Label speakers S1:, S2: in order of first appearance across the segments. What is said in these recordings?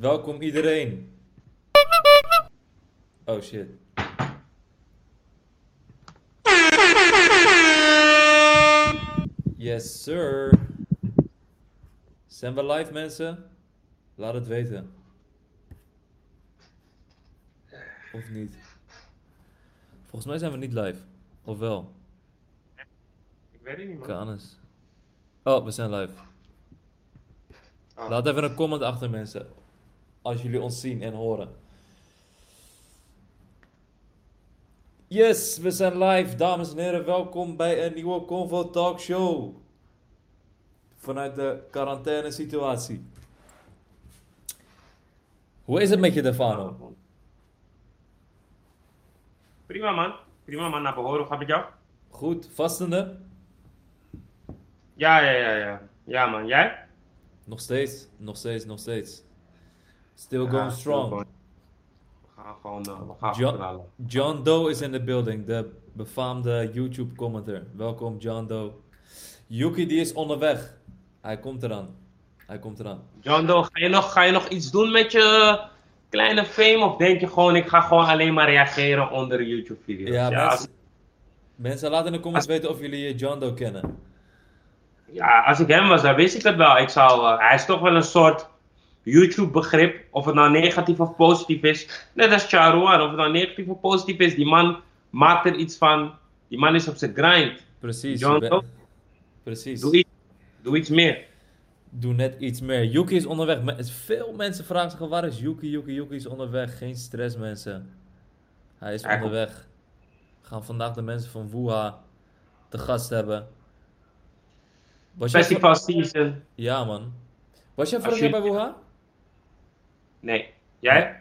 S1: welkom iedereen. Oh shit. Yes, sir. Zijn we live, mensen? Laat het weten. Of niet? Volgens mij zijn we niet live. Of wel?
S2: Ik weet het niet, man.
S1: Kan eens. Oh, we zijn live.
S2: Ah.
S1: Laat even een comment achter, mensen. Als jullie ons zien en horen. Yes, we zijn live. Dames en heren, welkom bij een nieuwe Convo Talk Show. Vanuit de quarantaine situatie. Hoe is het met je, Defano?
S2: Prima, man. Prima, man. Naar behoren. Hoe gaat het jou?
S1: Goed, vastende?
S2: Ja, ja, ja, ja. Ja, man. Jij?
S1: Nog steeds, nog steeds, nog steeds. Still
S2: Ja,
S1: going
S2: still
S1: strong.
S2: going. We gaan gewoon, eh, we gaan
S1: John- Doe is in the building, de befaamde YouTube commenter. Welkom John Doe. Yuki die is onderweg. Hij komt eraan. Hij komt eraan.
S2: John Doe, ga je, nog, ga je nog iets doen met je kleine fame? Of denk je gewoon, ik ga gewoon alleen maar reageren onder YouTube-video's?
S1: Ja,
S2: Ja,
S1: mensen, mensen laten in de comments weten of jullie eh, John Doe kennen.
S2: ja, als ik hem was, dan wist ik het wel. Ik zou, eh, hij is toch wel een soort YouTube-begrip. Of het nou negatief of positief is. Net als Charouan, of het nou negatief of positief is. Die man maakt er iets van. Die man is op zijn grind.
S1: Precies.
S2: John?
S1: Precies.
S2: Doe iets, doe iets meer.
S1: Doe net iets meer. Yuki is onderweg. Veel mensen vragen zich waar is Yuki? Yuki, Yuki is onderweg. Geen stress mensen. Hij is onderweg. We gaan vandaag de mensen van Wuha te gast hebben. Was jij
S2: Festival season.
S1: Ja, man. Was jij vorig jaar bij Wuha?
S2: Nee. Jij?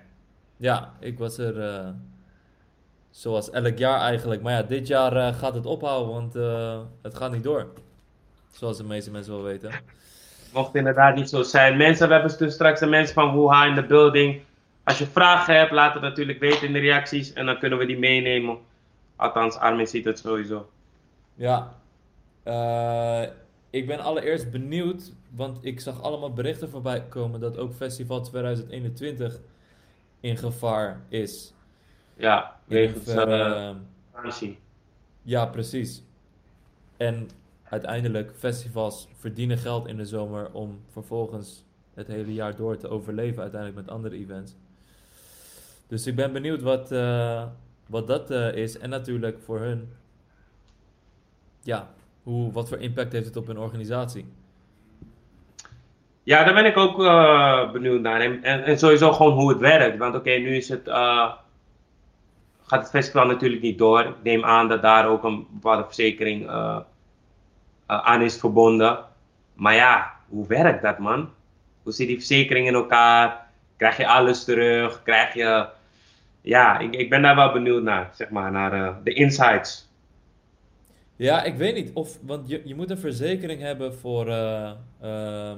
S1: Ja, ik was er eh, zoals elk jaar eigenlijk. Maar ja, dit jaar eh, gaat het ophouden, want eh, het gaat niet door. Zoals de meeste mensen wel weten.
S2: Mocht inderdaad niet zo zijn. Mensen, we hebben dus straks de mensen van Wuha in de building. Als je vragen hebt, laat het natuurlijk weten in de reacties. En dan kunnen we die meenemen. Althans, Armin ziet het sowieso.
S1: Ja, eh, ik ben allereerst benieuwd, want ik zag allemaal berichten voorbij komen dat ook Festival 2021 in gevaar is.
S2: Ja, wegens vakantie.
S1: Ja, precies. En uiteindelijk, festivals verdienen geld in de zomer om vervolgens het hele jaar door te overleven, uiteindelijk met andere events. Dus ik ben benieuwd wat, eh, wat dat is. En natuurlijk voor hun, ja, hoe, wat voor impact heeft het op hun organisatie?
S2: Ja, daar ben ik ook eh, benieuwd naar. En, en, sowieso gewoon hoe het werkt. Want oké, nu is het, eh, gaat het festival natuurlijk niet door. Ik neem aan dat daar ook een bepaalde verzekering eh, aan is verbonden. Maar ja, hoe werkt dat man? Hoe zit die verzekering in elkaar? Krijg je alles terug? Krijg je... Ja, ik, ik ben daar wel benieuwd naar, zeg maar, naar de insights.
S1: Ja, ik weet niet of, want je, je moet een verzekering hebben voor, eh, ehm,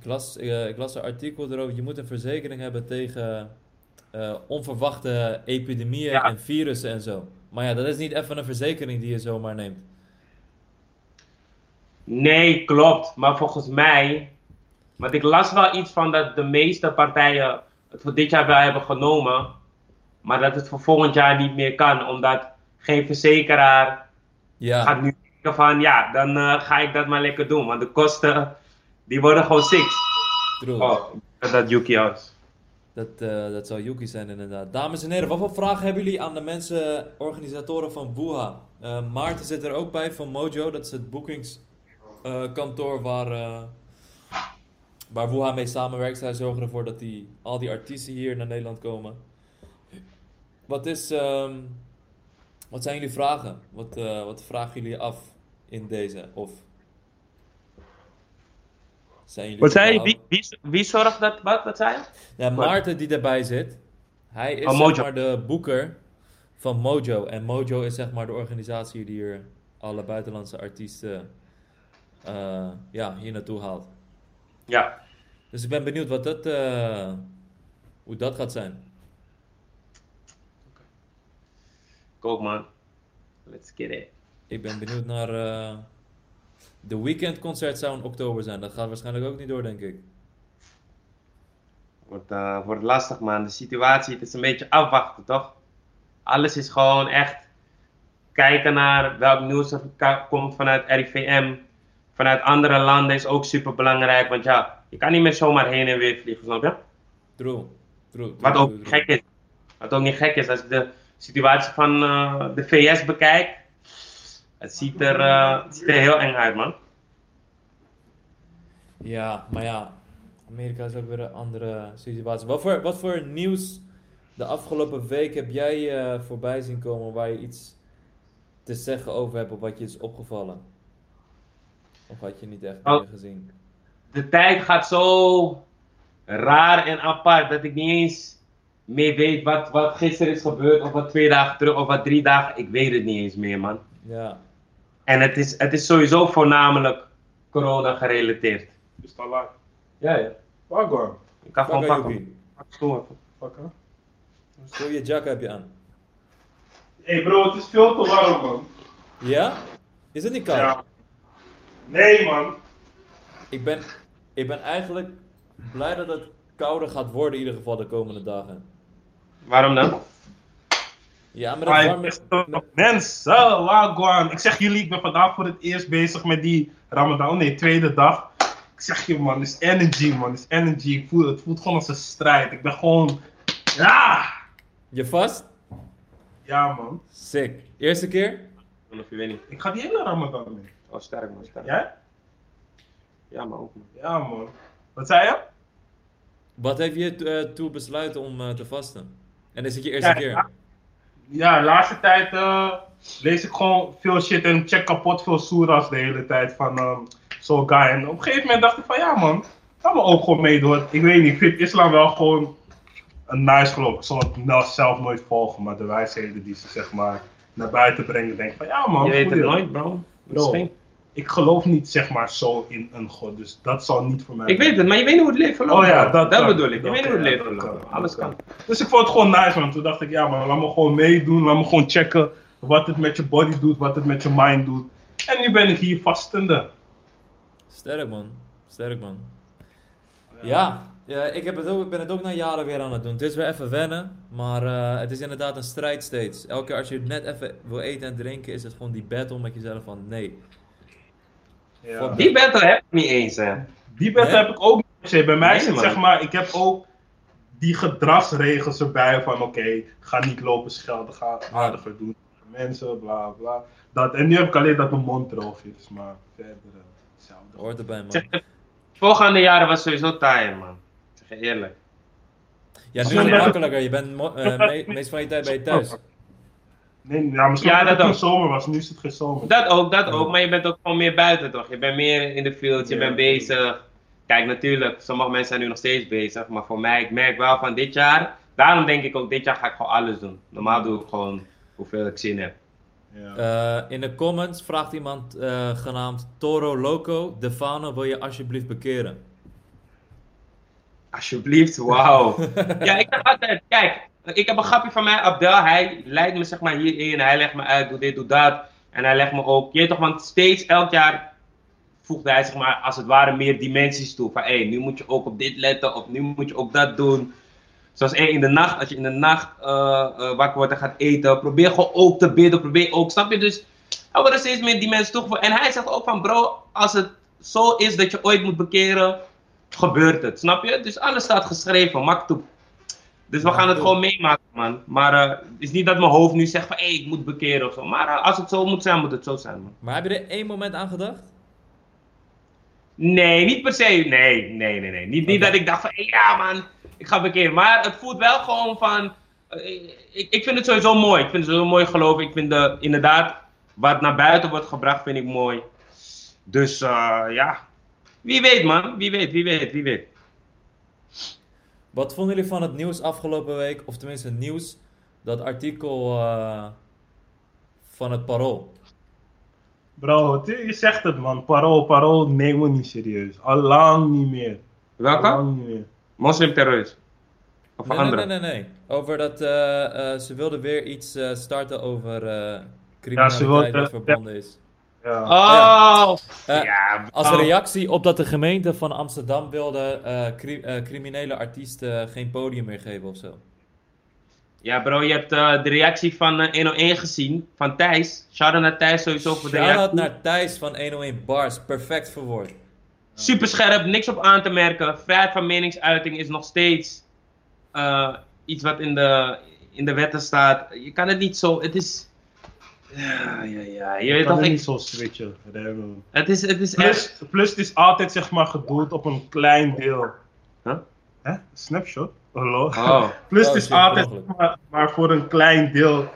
S1: ik las, eh, ik las een artikel erover, je moet een verzekering hebben tegen eh, onverwachte epidemieën
S2: Ja.
S1: en virussen en zo. Maar ja, dat is niet even een verzekering die je zomaar neemt.
S2: Nee, klopt. Maar volgens mij. Want ik las wel iets van dat de meeste partijen het voor dit jaar wel hebben genomen. Maar dat het voor volgend jaar niet meer kan. Omdat geen verzekeraar
S1: Ja,
S2: gaat nu denken van ja, dan eh, ga ik dat maar lekker doen. Want de kosten die worden gewoon six.
S1: true.
S2: Oh, dat Yuki was.
S1: Dat, eh, dat zou Yuki zijn inderdaad. Dames en heren, wat voor vragen hebben jullie aan de mensen, organisatoren van Wuha? Eh, Maarten zit er ook bij van Mojo, dat is het boekingskantoor waar, waar Wuha mee samenwerkt. Zij zorgen ervoor dat die, al die artiesten hier naar Nederland komen. Wat, is, ehm, wat zijn jullie vragen? Wat, eh, wat vragen jullie af in deze? Of zijn jullie
S2: Wat zei Wie, wie, wie zorgt dat? Wat, wat zei
S1: ja, Maarten die erbij zit, hij is
S2: Van
S1: zeg maar de boeker van Mojo. En Mojo is zeg maar de organisatie die hier alle buitenlandse artiesten eh, ja, hier naartoe haalt.
S2: Ja.
S1: Dus ik ben benieuwd wat dat, eh, hoe dat gaat zijn.
S2: Ik ook man. Let's get it.
S1: Ik ben benieuwd naar... eh, de weekendconcert zou in oktober zijn. Dat gaat waarschijnlijk ook niet door, denk ik.
S2: Wordt, eh, wordt lastig, man. De situatie, het is een beetje afwachten, toch? Alles is gewoon echt kijken naar welk nieuws er komt vanuit RIVM. Vanuit andere landen is ook super belangrijk. Want ja, je kan niet meer zomaar heen en weer vliegen, snap je?
S1: True. True.
S2: Wat ook
S1: true.
S2: gek is. Wat ook niet gek is, als ik de situatie van eh, de VS bekijk. Het ziet, er, eh, het ziet er heel eng uit, man.
S1: Ja, maar ja, Amerika is ook weer een andere situatie. Wat voor, wat voor nieuws de afgelopen week heb jij eh, voorbij zien komen waar je iets te zeggen over hebt of wat je is opgevallen? Of had je niet echt
S2: Oh.
S1: meer gezien?
S2: de tijd gaat zo raar en apart dat ik niet eens meer weet wat, wat gisteren is gebeurd, of wat twee dagen terug, of wat drie dagen. Ik weet het niet eens meer, man.
S1: Ja,
S2: En het is, het is sowieso voornamelijk corona gerelateerd.
S3: Is het al live?
S2: Ja, ja.
S3: Wagwan.
S2: Ik kan gewoon pakken.
S1: Yuki.
S2: Pak stoel even.
S3: Fuck, hè?
S1: Zo je jack heb je aan.
S3: Hey bro, het is veel te warm, man.
S1: Ja? Is het niet koud?
S3: Ja. Nee, man.
S1: Ik, ben, ik ben eigenlijk blij dat het kouder gaat worden in ieder geval de komende dagen.
S2: Waarom dan?
S1: Ja, maar dat warme...
S3: ik- Mensen, wagwan. Ik zeg jullie, ik ben vandaag voor het eerst bezig met die Ramadan. Nee, tweede dag. Ik zeg je, man, het is energy, man. Het is energy. Ik voel, het voelt gewoon als een strijd. Ik ben gewoon. Ja!
S1: Je vast?
S3: Ja, man.
S1: Sick. Eerste keer?
S2: Of je weet niet.
S3: Ik ga die hele Ramadan mee.
S2: Oh, sterk man, sterk.
S3: Jij?
S2: Ja, maar ook man.
S3: Ja, man. Wat zei je?
S1: Wat heeft je eh, toe besluiten om eh, te vasten? En is het je eerste
S3: Ja,
S1: keer?
S3: ja. De laatste tijd eh, lees ik gewoon veel shit en check kapot veel soeras de hele tijd van ehm zo'n guy. En op een gegeven moment dacht ik van ja man, ga me ook gewoon meedoen. Ik weet niet, ik vind islam wel gewoon een nice geloof. Ik zal het nou zelf nooit volgen, maar de wijsheden die ze zeg maar naar buiten brengen, denk ik van ja man.
S2: Je weet het nooit, bro.
S3: Bro. Ik geloof niet zeg maar zo in een god, dus dat zal niet voor mij
S2: Ik weet het, maar je weet niet hoe het leven verloopt.
S3: Oh ja, dat
S2: dat bedoel ik. Je weet hoe het leven
S3: kan,
S2: Alles kan.
S3: Dus ik vond het gewoon nice, man. Toen dacht ik, ja, man, laat me gewoon meedoen. Laat me gewoon checken wat het met je body doet, wat het met je mind doet. En nu ben ik hier vastende.
S1: Sterk man. Sterk man. Ja, ja ik heb het ook, ben het ook na jaren weer aan het doen. Het is weer even wennen, maar eh, het is inderdaad een strijd steeds. Elke keer als je net even wil eten en drinken, is het gewoon die battle met jezelf van nee.
S3: Ja.
S2: Die battle heb ik niet eens, hè.
S3: Die
S1: Nee?
S3: heb ik ook niet per se. Bij mij
S2: Nee,
S3: is het
S2: man.
S3: zeg maar, ik heb ook die gedragsregels erbij van oké, ga niet lopen schelden, ga aardiger doen mensen, bla bla. Dat, en nu heb ik alleen dat mijn mond droog is, maar verder uh, hetzelfde.
S1: Hoort erbij man.
S2: Volgende jaren was sowieso taai, man. Zeg je eerlijk.
S1: Ja, nu is het makkelijker. Je bent eh, me- meest van je tijd ben je thuis.
S3: Nee, ja, misschien
S2: Ja,
S3: dat het een
S2: ook.
S3: zomer was, nu is het geen zomer.
S2: Dat ook, dat ook. Maar je bent ook gewoon meer buiten, toch? Je bent meer in de field, je
S3: Ja.
S2: bent bezig. Kijk, natuurlijk, sommige mensen zijn nu nog steeds bezig. Maar voor mij, ik merk wel van dit jaar. Daarom denk ik ook, dit jaar ga ik gewoon alles doen. Normaal doe ik gewoon hoeveel ik zin heb.
S3: Ja.
S1: Eh, in de comments vraagt iemand eh, genaamd Toro Loco. Defano, wil je alsjeblieft bekeren?
S2: Alsjeblieft, wauw. ja, ik zeg altijd, kijk, ik heb een grapje van mij, Abdel, hij leidt me zeg maar hierin, hij legt me uit, doe dit, doe dat. En hij legt me ook, je toch, want steeds, elk jaar voegde hij zeg maar, als het ware meer dimensies toe. Van, hé, nu moet je ook op dit letten, of nu moet je ook dat doen. Zoals hé, in de nacht, als je in de nacht eh, eh, wakker wordt en gaat eten, probeer gewoon ook te bidden, probeer ook, snap je? Dus, er worden steeds meer dimensies toegevoegd. En hij zegt ook van, bro, als het zo is dat je ooit moet bekeren, gebeurt het, snap je? Dus alles staat geschreven, mak toe. Dus we gaan het gewoon meemaken, man. Maar eh, het is niet dat mijn hoofd nu zegt van, hé, ik moet bekeren of zo. Maar eh, als het zo moet zijn, moet het zo zijn, man.
S1: Maar heb je er één moment aan gedacht?
S2: Nee, niet per se. Nee, nee, nee, nee. Niet, niet dat ik dacht van, hé, ja, man, ik ga bekeren. Maar het voelt wel gewoon van, eh, ik, ik vind het sowieso mooi. Ik vind het sowieso mooi geloof. Ik vind de, inderdaad, wat naar buiten wordt gebracht, vind ik mooi. Dus eh, ja, wie weet, man. Wie weet, wie weet, wie weet.
S1: Wat vonden jullie van het nieuws afgelopen week? Of tenminste het nieuws, dat artikel eh, van het Parool.
S3: Bro, je zegt het man, parool, parool nemen we niet serieus. Al lang niet meer. Al
S2: Welke?
S3: lang niet meer.
S2: Moslimterrorist. Of
S1: Nee,
S2: andere.
S1: nee, nee, nee, nee. Over dat eh, eh, ze wilden weer iets eh, starten over eh,
S3: Ja, ze
S1: criminaliteit
S3: wilden-
S1: verbonden is.
S3: Ja.
S2: Oh!
S1: Eh,
S2: ja,
S1: Als reactie op dat de gemeente van Amsterdam wilde eh, cri- eh, criminele artiesten geen podium meer geven of zo.
S2: Ja, bro, je hebt eh, de reactie van eh, 101 gezien, van Thijs. Shout-out naar Thijs sowieso voor de
S1: Shout-out
S2: reactie.
S1: naar Thijs van 101 Bars, perfect verwoord.
S2: Super scherp, niks op aan te merken. Vrijheid van meningsuiting is nog steeds eh, iets wat in de, in de wetten staat. Je kan het niet zo, het is... Ja, ja, ja. Je weet
S3: er
S2: ik,
S3: niet zo switchen. Remmen.
S2: het is, het is
S3: Plus,
S2: echt...
S3: plus het is altijd zeg maar gedoeld op een klein deel.
S2: Huh?
S3: Hè? Snapshot? Hallo?
S2: Oh.
S3: Plus
S1: Oh,
S3: het is
S1: shit,
S3: altijd maar, maar voor een klein deel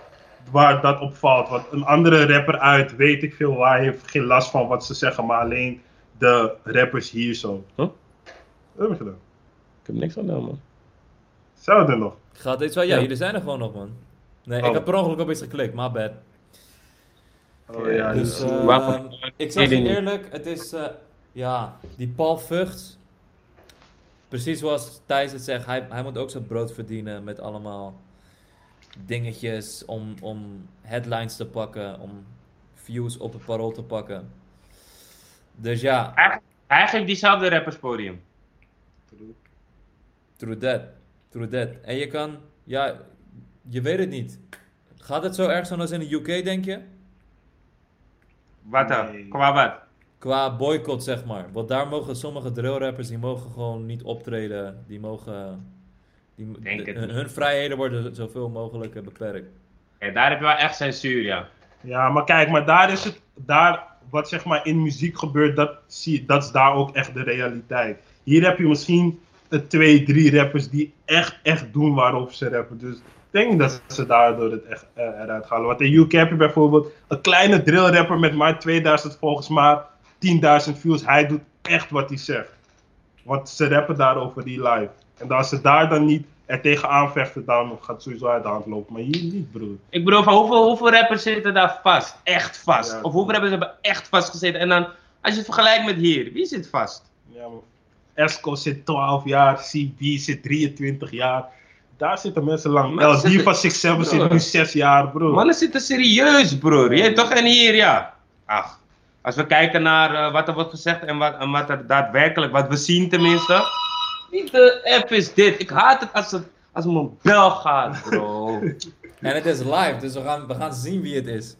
S3: waar dat opvalt. Want een andere rapper uit weet ik veel waar heeft geen last van wat ze zeggen, maar alleen de rappers hier zo.
S2: Huh?
S3: Wat heb je gedaan?
S2: Ik heb niks aan man.
S3: Hetzelfde nog.
S1: Gaat dit wel? Ja,
S2: Ja.
S1: jullie zijn er gewoon nog, man. Nee, ik
S3: Oh.
S1: heb per ongeluk op iets geklikt, my bad.
S3: Oh, ja,
S1: Dus eh,
S2: Waarvan-
S1: ik zeg je eerlijk, het is, eh, ja, die Paul Vught, precies zoals Thijs het zegt, hij, hij moet ook zijn brood verdienen met allemaal dingetjes om, om headlines te pakken, om views op het parool te pakken. Dus ja,
S2: geeft diezelfde rappers podium.
S1: true that, true that. En je kan, ja, je weet het niet. Gaat het zo erg zijn als in de UK, denk je?
S2: Wat dan?
S3: Nee.
S2: Qua wat?
S1: Qua boycott, zeg maar. Want daar mogen sommige drillrappers, die mogen gewoon niet optreden. Die mogen... Die,
S2: Denk
S1: de-
S2: het
S1: hun, vrijheden worden zoveel mogelijk eh, beperkt.
S2: Ja, daar heb je wel echt censuur, ja.
S3: Ja, maar kijk, maar daar is het, daar, wat zeg maar in muziek gebeurt, dat, zie, dat is daar ook echt de realiteit. Hier heb je misschien eh, twee, drie rappers die echt, echt doen waarop ze rappen. Dus denk dat ze daardoor het echt eh, eruit halen. Want in UK heb je bijvoorbeeld een kleine drillrapper met maar 2000 volgens maar 10.000 views. Hij doet echt wat hij zegt. Want ze rappen daarover die live. En als ze daar dan niet er tegenaan vechten, dan gaat het sowieso uit de hand lopen. Maar hier niet, broer.
S2: Ik bedoel, van hoeveel, hoeveel rappers zitten daar vast? Echt vast.
S3: Ja.
S2: Of hoeveel rappers hebben echt vastgezeten? En dan, als je het vergelijkt met hier, wie zit vast?
S3: Ja, man. Esco zit 12 jaar, CB zit 23 jaar. Daar zitten mensen lang. El
S2: zitten-
S3: Diva 67 zit nu. 6 jaar, bro.
S2: Mannen zitten serieus, broer. Je weet toch? En hier, ja. Ach, als we kijken naar eh, wat er wordt gezegd en wat, en wat er daadwerkelijk, wat we zien tenminste. Wie de F is dit? Ik haat het als het als mijn bel gaat, bro.
S1: En het is live, dus we gaan, we gaan zien wie het is.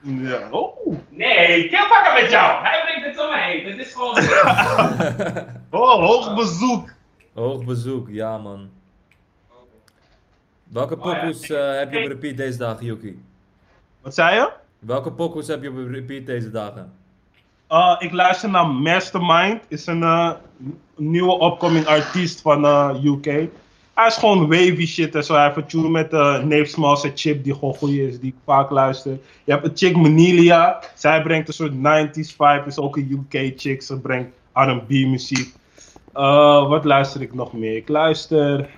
S3: Ja. Oh.
S2: nee, kill pakken met jou. Hij brengt het om me heen. Het is gewoon...
S3: oh, hoog bezoek.
S1: Hoog bezoek, ja man. Welke
S2: Oh, ja.
S1: pokoes eh, heb je op repeat deze dagen, Yuki?
S3: Wat zei je?
S1: Welke pokoes heb je op repeat deze dagen?
S3: Uh, ik luister naar Mastermind. Is een eh, nieuwe upcoming artiest van eh, UK. Hij is gewoon wavy shit en zo. Hij heeft een tune met uh, Nave Smalls en Chip die gewoon goed is, die ik vaak luister. Je hebt een chick Menilia. Zij brengt een soort 90s vibe. Is ook een UK chick. Ze brengt R&B muziek. Uh, wat luister ik nog meer? Ik luister...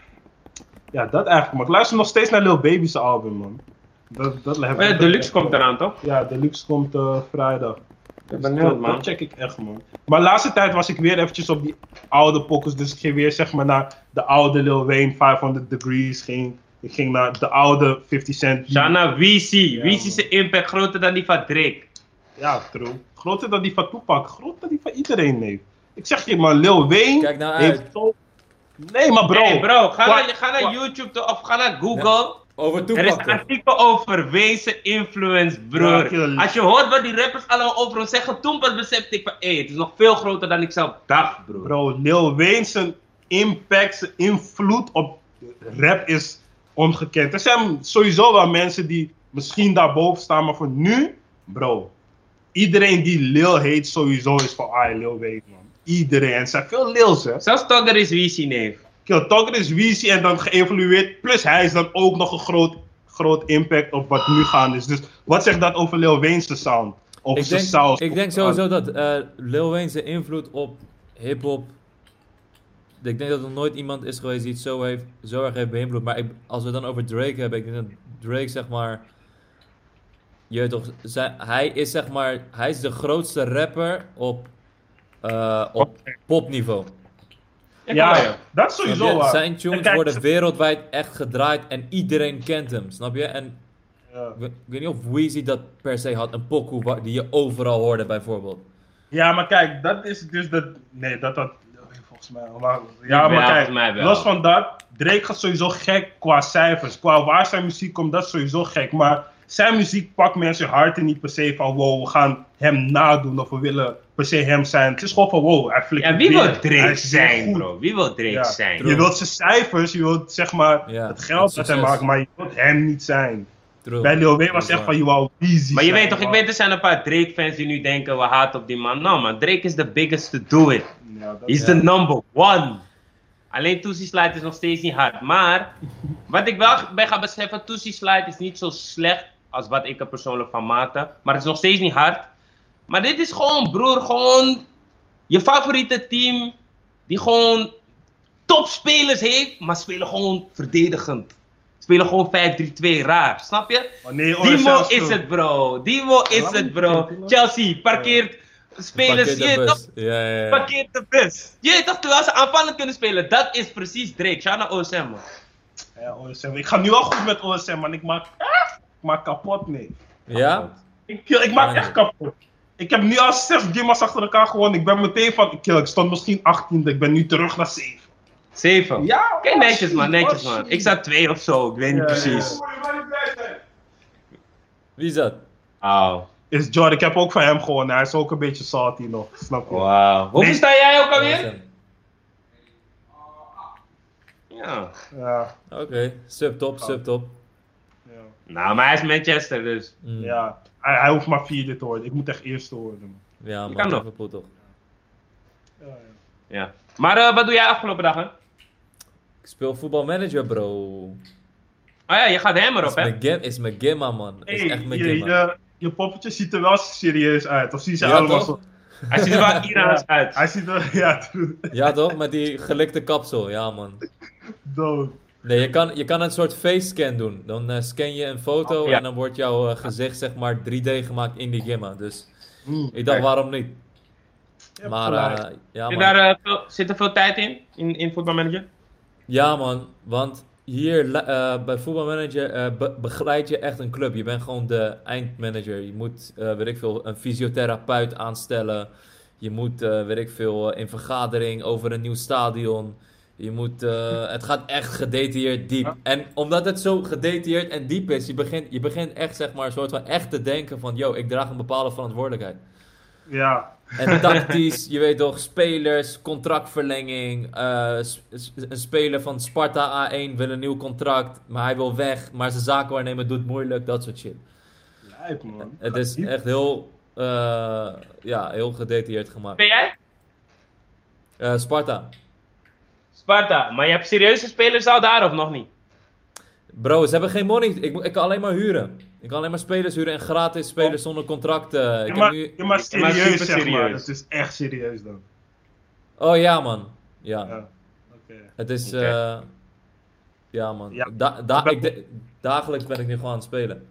S3: Ja, dat eigenlijk. Maar ik luister nog steeds naar Lil Baby's album, man. Dat, dat heb
S2: ja,
S3: ik-
S2: Deluxe komt eraan, toch?
S3: Ja, Deluxe komt eh, vrijdag.
S2: Ik ben
S3: Dus
S2: benieuwd,
S3: dat,
S2: man.
S3: dat check ik echt, man. Maar de laatste tijd was ik weer eventjes op die oude pokkers. Dus ik ging weer zeg maar naar de oude Lil Wayne, 500 Degrees. Ging, ik ging naar de oude 50 Cent.
S2: Shana VC.
S3: Ja,
S2: VC's
S3: man.
S2: impact groter dan die van Drake.
S3: Ja, true. Groter dan die van Tupac. Groter dan die van iedereen, nee. Ik zeg je, maar Lil Wayne
S1: Kijk nou
S3: heeft
S1: uit.
S3: Nee, maar bro.
S2: Hey bro, ga,
S3: Qua-
S2: naar, ga naar
S3: qua-
S2: YouTube of ga naar Google.
S1: Over
S2: Er is een artikel over wezen influence,
S3: Ja,
S2: broer. Als je hoort wat die rappers allemaal over ons zeggen, toen pas besefte ik van, hé, het is nog veel groter dan ik zelf dacht, broer.
S3: Bro, Lil Wayne zijn impact, zijn invloed op rap is ongekend. Er zijn sowieso wel mensen die misschien daarboven staan, maar voor nu, bro. Iedereen die Lil heet sowieso is van, ah, Lil Wayne, man. Iedereen. En er zijn veel hè.
S2: Zelfs Togger is neef.
S3: Kill Togger is Weezy en dan geëvolueerd. Plus hij is dan ook nog een groot, groot impact op wat nu gaande is. Dus wat zegt dat over Lil Wayne's sound? Of
S1: Ik
S3: zijn
S1: denk,
S3: saus?
S1: ik denk sowieso dat eh Lil Wayne zijn invloed op hip-hop. Ik denk dat er nooit iemand is geweest die het zo, heeft, zo erg heeft beïnvloed. Maar ik, als we het dan over Drake hebben, ik denk dat Drake zeg maar. Je toch, hij is zeg maar. Hij is de grootste rapper op, eh, op popniveau.
S3: Ja, ja, dat is sowieso waar.
S1: Zijn tunes
S3: kijk,
S1: worden wereldwijd echt gedraaid en iedereen kent hem, snap je? En
S3: Ja.
S1: Ik weet, niet of Weezy dat per se had, een pokoe die je overal hoorde bijvoorbeeld.
S3: Ja, maar kijk, dat is dus de. Nee, dat dat. Volgens mij. Maar, ja, maar kijk, los van dat. Drake gaat sowieso gek qua cijfers. Qua waar zijn muziek komt, dat is sowieso gek. Maar zijn muziek pakt mensen harten niet per se van wow, we gaan hem nadoen of we willen per se hem zijn. Het is gewoon van wow, hij flikt
S2: Ja, wie wil Drake zijn, bro? Wie wil Drake
S3: Ja.
S2: zijn?
S3: Je wilt zijn cijfers, je wilt zeg maar
S1: Ja,
S3: het geld dat hij maakt, maar je wilt hem niet zijn.
S1: True.
S3: Bij Lil Wayne was echt van je wou Weezy
S2: Maar je
S3: zijn,
S2: weet toch, ik weet er zijn een paar Drake-fans die nu denken we haten op die man. Nou man, Drake is the biggest to do it. He's
S1: Ja.
S2: the number one. Alleen Tootsie Slide is nog steeds niet hard. Maar, wat ik wel ben gaan beseffen, Tootsie Slide is niet zo slecht als wat ik er persoonlijk van maakte. Maar het is nog steeds niet hard. Maar dit is gewoon, broer, gewoon je favoriete team die gewoon topspelers heeft, maar spelen gewoon verdedigend. Spelen gewoon 5-3-2 raar, snap je?
S3: Oh, nee, oh,
S2: Dimo is het, bro. Dimo is het, bro. Chelsea parkeert spelers.
S1: Parkeer
S2: Je
S1: de
S2: weet
S1: bus.
S2: toch,
S1: Ja, ja, ja.
S2: parkeert de bus. Je toch, terwijl ze aanvallend kunnen spelen. Dat is precies Drake. Shout naar OSM, man.
S3: Ja, OSM. Ik ga nu al goed met OSM, man. Ik maak, ik maak kapot, nee.
S1: Ja?
S3: Ik, kill- ik maak
S1: Ja,
S3: echt kapot. Ik heb nu al zes games achter elkaar gewonnen. Ik ben meteen van, ik, kill, ik stond misschien 18e, ik ben nu terug naar 7.
S2: Zeven.
S3: Ja,
S2: Oké, netjes, man. Netjes,
S3: oh,
S2: man. Ik sta twee of zo. Ik weet niet
S3: Ja,
S2: precies.
S1: Wie is dat?
S2: Wauw.
S3: Is Jordan, ik heb ook van hem gewonnen. Hij is ook een beetje salty nog, snap je?
S2: Wauw. Hoeveel
S3: Nee.
S2: sta jij ook alweer? Ja.
S3: Ja,
S1: Oké, subtop, subtop.
S2: Nou, maar hij is Manchester, dus.
S1: Mm.
S3: ja. Hij, hij hoeft maar vierde te worden. Ik moet echt eerste worden.
S1: Ja, man,
S2: kan nog.
S1: Liverpool toch.
S3: Ja, ja.
S2: Ja. Maar eh, wat doe jij afgelopen dagen?
S1: Ik speel voetbalmanager, bro.
S2: Oh ja, je gaat hammer
S1: Is
S2: op, hè?
S1: is mijn gimma, man. Is
S3: Hey,
S1: echt mijn
S3: je, je, je poppetje ziet er wel serieus uit. Of zie je
S1: Ja,
S3: allemaal
S1: toch?
S3: zo...
S2: Hij ziet er wel Iraans uit.
S3: Hij ziet er, ja, true.
S1: Ja, toch? Met die gelikte kapsel. Ja, man.
S3: dood.
S1: Nee, je kan, je kan een soort face scan doen. Dan eh, scan je een foto
S2: Ja.
S1: en dan wordt jouw eh, gezicht zeg maar 3D gemaakt in die gimma. Dus
S3: Mm.
S1: ik dacht, waarom niet? Maar eh, ja,
S2: Zit,
S1: man.
S2: daar, veel- zit er veel tijd in? In, in voetbalmanager?
S1: ja, man. Want hier eh, bij voetbalmanager be- begeleid je echt een club. Je bent gewoon de eindmanager. Je moet, eh, weet ik veel, een fysiotherapeut aanstellen. Je moet, eh, weet ik veel, in vergadering over een nieuw stadion. Je moet, eh, het gaat echt gedetailleerd diep. En omdat het zo gedetailleerd en diep is, je begint, je begint echt zeg maar een soort van echt te denken van, yo, ik draag een bepaalde verantwoordelijkheid.
S3: Ja,
S1: En tactisch, je weet toch, spelers, contractverlenging. eh, een speler van Sparta A1 wil een nieuw contract, maar hij wil weg. Maar zijn zakenwaarnemer doet moeilijk, dat soort shit.
S3: lijp man.
S1: Het is echt heel, eh, ja, heel gedetailleerd gemaakt.
S2: Ben jij?
S1: Eh, Sparta.
S2: Sparta. Maar je hebt serieuze spelers al daar of nog niet?
S1: Bro, ze hebben geen money. Ik, ik kan alleen maar huren. Ik kan alleen maar spelers huren en gratis spelers zonder contract. eh.
S3: Ja,
S1: ik
S3: maar,
S1: heb nu...
S3: ja, maar
S2: Ja, maar
S3: serieus zeg maar.
S2: serieus.
S3: Het is echt serieus dan.
S1: Oh ja, man. Ja.
S3: Ja. Oké.
S1: Het is,
S2: Oké.
S1: eh, ja man.
S3: Ja.
S1: Da- da-
S3: Ik ben-
S1: ik dagelijks ben ik nu gewoon aan het spelen.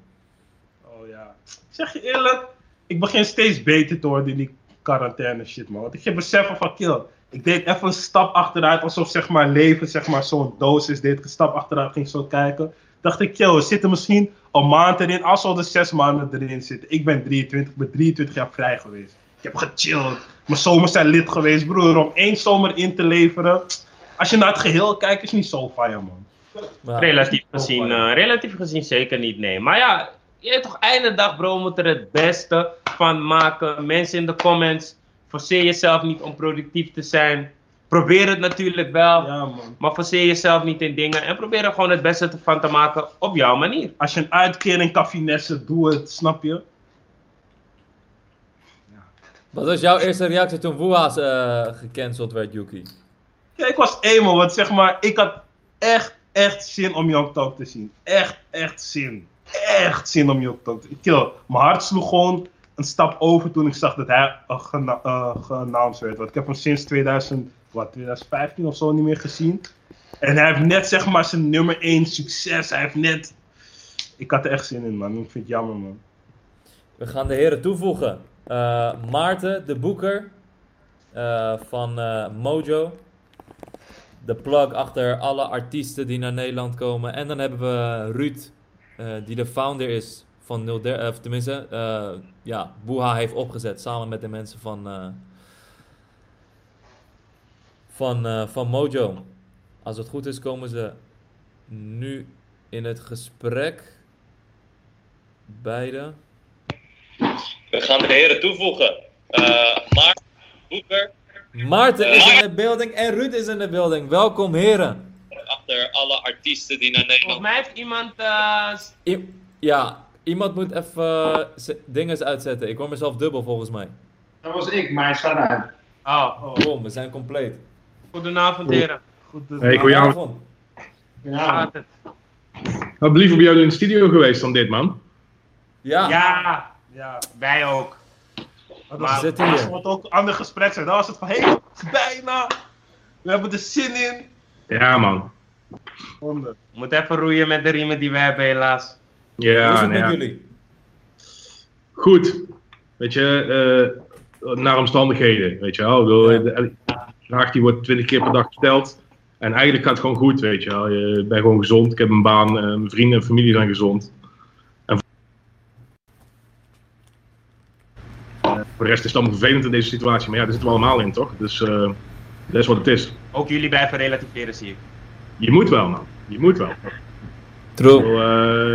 S3: Oh ja. Ik zeg je eerlijk, ik begin steeds beter te worden in die quarantaine shit man. Want ik heb beseffen van kill. Ik deed even een stap achteruit, alsof zeg maar leven zeg maar zo'n doos is. Deed ik een stap achteruit, ging zo kijken. Dacht ik, kill, we zitten misschien een maand erin, als we al de zes maanden erin zitten. Ik ben 23, ik ben 23 jaar vrij geweest. Ik heb gechilled. Mijn zomers zijn lid geweest, broer. Om één zomer in te leveren. Als je naar het geheel kijkt, is niet zo fire man.
S2: Relatief gezien, eh, relatief gezien zeker niet, nee. Maar ja, je toch, einde dag bro, moet er het beste van maken. Mensen in de comments, forceer jezelf niet om productief te zijn. Probeer het natuurlijk wel,
S3: Ja man.
S2: maar forceer jezelf niet in dingen. En probeer er gewoon het beste van te maken op jouw manier.
S3: Als je een uitkering kan finessen, doe het, snap je?
S1: Wat was jouw eerste reactie toen Wuha's eh gecanceld werd, Yuki?
S3: Ja, ik was emo, want zeg maar, ik had echt, echt zin om Young Talk te zien. Echt, echt zin. Echt zin om Young Talk te zien. Mijn hart sloeg gewoon een stap over toen ik zag dat hij uh, eh, geannounced werd. Want ik heb hem sinds 2000, wat, 2015 of zo niet meer gezien. En hij heeft net zeg maar zijn nummer 1 succes. Hij heeft net... Ik had er echt zin in man, ik vind het jammer man.
S1: We gaan de heren toevoegen. Eh, Maarten, de boeker eh, van eh, Mojo. De plug achter alle artiesten die naar Nederland komen. En dan hebben we Ruud eh, die de founder is van 030, of tenminste, eh, ja, Boeha heeft opgezet samen met de mensen van, eh, van, eh, van Mojo. Als het goed is, komen ze nu in het gesprek. Beide.
S4: We gaan de heren toevoegen. Uh, Maarten Boeker,
S1: Maarten is in de building en Ruud is in de building. Welkom, heren.
S4: achter alle artiesten die naar
S2: Volgens
S4: Nederland
S2: mij heeft iemand. eh,
S1: I- ja, iemand moet even eh, dingen uitzetten. Ik hoor mezelf dubbel volgens mij.
S5: Dat was ik, maar hij staat uit.
S2: oh, oh.
S1: We zijn compleet.
S2: Goedenavond, heren.
S3: Goed, dus
S6: Hey, Goedenavond.
S1: Goedenavond.
S2: Hoe
S5: Ja,
S2: gaat het?
S6: Had liever bij jou in de studio geweest dan dit, man.
S1: Ja,
S2: Ja,
S3: ja.
S2: wij ook.
S3: Dat
S2: Maar-
S1: hier.
S3: was ook een ander gesprek zijn. Dan was het van, hé, hey, bijna. We hebben er zin in.
S6: Ja, man.
S3: Wonder.
S2: Moet even roeien met de riemen die we hebben, helaas.
S1: Hoe is
S6: Ja,
S1: het
S6: nou
S1: met
S6: ja.
S1: jullie?
S6: Goed. Weet je, eh, naar omstandigheden, weet je wel. Ik bedoel,
S1: Ja.
S6: De vraag die wordt twintig keer per dag gesteld. En eigenlijk gaat het gewoon goed, weet je wel. Je bent gewoon gezond. Ik heb een baan, eh, mijn vrienden en familie zijn gezond. En voor de rest is het allemaal vervelend in deze situatie. Maar ja, daar zitten we allemaal in, toch? Dus eh, dat is wat het is.
S2: Ook jullie blijven relativeren, zie ik.
S6: Je moet wel, man. Je moet wel.
S1: True.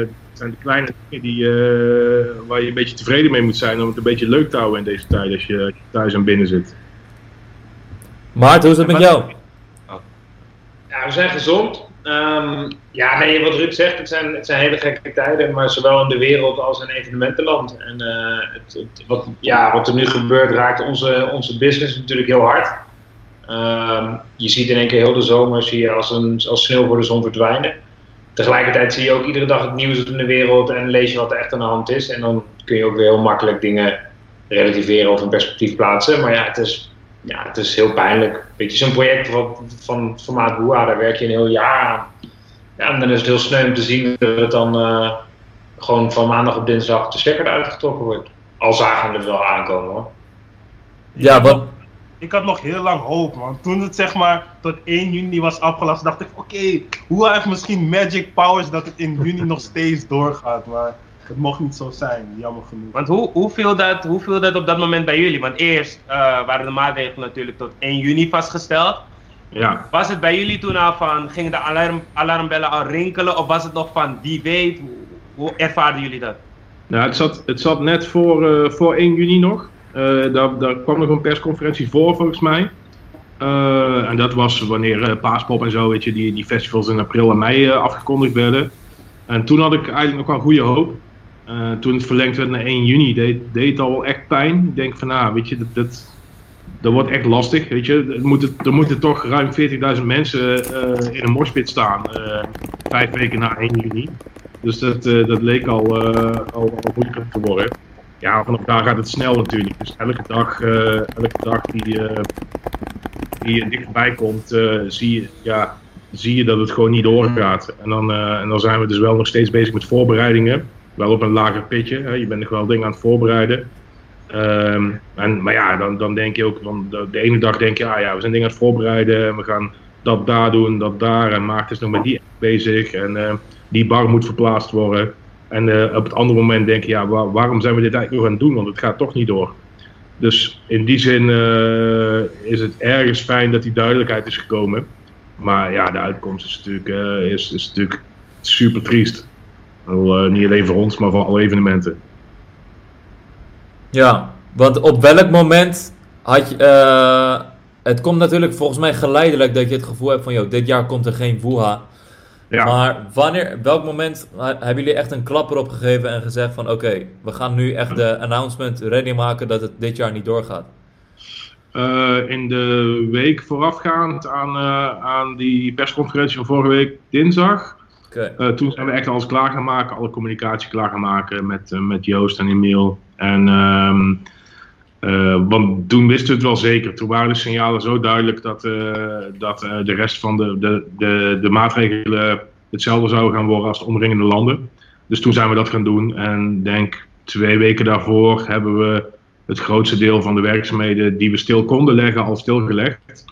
S6: eh, zijn de kleine dingen die, eh, waar je een beetje tevreden mee moet zijn om het een beetje leuk te houden in deze tijd als je thuis en binnen zit.
S1: Maarten, hoe is het met jou?
S5: ja, we zijn gezond. Ehm, ja, nee, wat Ruud zegt, het zijn, het zijn hele gekke tijden, maar zowel in de wereld als in evenementenland. En eh, het, het- wat, ja, wat er nu gebeurt raakt onze, onze business natuurlijk heel hard. Ehm, je ziet in één keer heel de zomer zie je als, een, als sneeuw voor de zon verdwijnen. Tegelijkertijd zie je ook iedere dag het nieuws in de wereld en lees je wat er echt aan de hand is. En dan kun je ook weer heel makkelijk dingen relativeren of in perspectief plaatsen. Maar ja, het is, ja, het is heel pijnlijk. Weet je, zo'n project van, van formaat Boa, daar werk je een heel jaar aan. Ja, en dan is het heel sneu om te zien dat het dan eh, gewoon van maandag op dinsdag de stekker eruit getrokken wordt. Al zagen we het wel aankomen hoor.
S1: Ja, wat?
S3: Ik had nog heel lang hoop, man. Toen het zeg maar tot 1 juni was afgelast, dacht ik: oké, hoe heeft misschien Magic Powers dat het in juni nog steeds doorgaat? Maar het mocht niet zo zijn, jammer genoeg.
S2: Want hoe, hoe, viel dat, hoe viel dat op dat moment bij jullie? Want eerst eh, waren de maatregelen natuurlijk tot 1 juni vastgesteld.
S6: Ja,
S2: Was het bij jullie toen al van, gingen de alarm, alarmbellen al rinkelen? Of was het nog van, die weet? Hoe, hoe ervaarden jullie dat?
S6: nou, het, zat, het zat net voor, eh, voor 1 juni nog. Eh, daar, daar kwam nog een persconferentie voor volgens mij. Eh, en dat was wanneer eh, Paaspop en zo, weet je, die, die festivals in april en mei afgekondigd werden. En toen had ik eigenlijk nog wel goede hoop. Toen het verlengd werd naar 1 juni, deed, deed het al wel echt pijn. Ik denk van, nou, weet je, dat, dat, wordt echt lastig, weet je. Er moeten, er moeten toch ruim 40.000 mensen in een moshpit staan, vijf weken na 1 juni. Dus dat, dat leek al, al, al moeilijker te worden. Ja, vanaf daar gaat het snel natuurlijk. Dus elke dag, eh, elke dag die, eh, die dichterbij komt, eh, zie, je, ja, zie je dat het gewoon niet doorgaat. En dan, en dan zijn we dus wel nog steeds bezig met voorbereidingen. Wel op een lager pitje. Hè. Je bent nog wel dingen aan het voorbereiden. Ehm, en, maar ja, dan, dan denk je ook, van de, ene dag denk je, ah ja, we zijn dingen aan het voorbereiden. En we gaan dat daar doen, dat daar. En Maarten is nog met die bezig. En die bar moet verplaatst worden. En eh, op het andere moment denk je, ja, wa- waarom zijn we dit eigenlijk nog aan het doen? Want het gaat toch niet door. Dus in die zin eh, is het ergens fijn dat die duidelijkheid is gekomen. Maar ja, de uitkomst is natuurlijk, eh, is, is natuurlijk super triest. Eh, niet alleen voor ons, maar voor alle evenementen.
S1: Ja, want op welk moment had je... het komt natuurlijk volgens mij geleidelijk dat je het gevoel hebt van... Yo, dit jaar komt er geen Wuha.
S6: Ja.
S1: Maar wanneer, welk moment hebben jullie echt een klapper opgegeven en gezegd van... Oké, we gaan nu echt de announcement ready maken dat het dit jaar niet doorgaat.
S6: Eh, in de week voorafgaand aan, eh, aan die persconferentie van vorige week, dinsdag.
S1: Oké,
S6: Eh, toen zijn we echt alles klaar gaan maken, alle communicatie klaar gaan maken met, met Joost en Emiel. En, ehm, eh, want toen wisten we het wel zeker. Toen waren de signalen zo duidelijk dat, eh, dat eh, de rest van de, de, de, de maatregelen hetzelfde zouden gaan worden als de omringende landen. Dus toen zijn we dat gaan doen. En denk twee weken daarvoor hebben we het grootste deel van de werkzaamheden die we stil konden leggen al stilgelegd.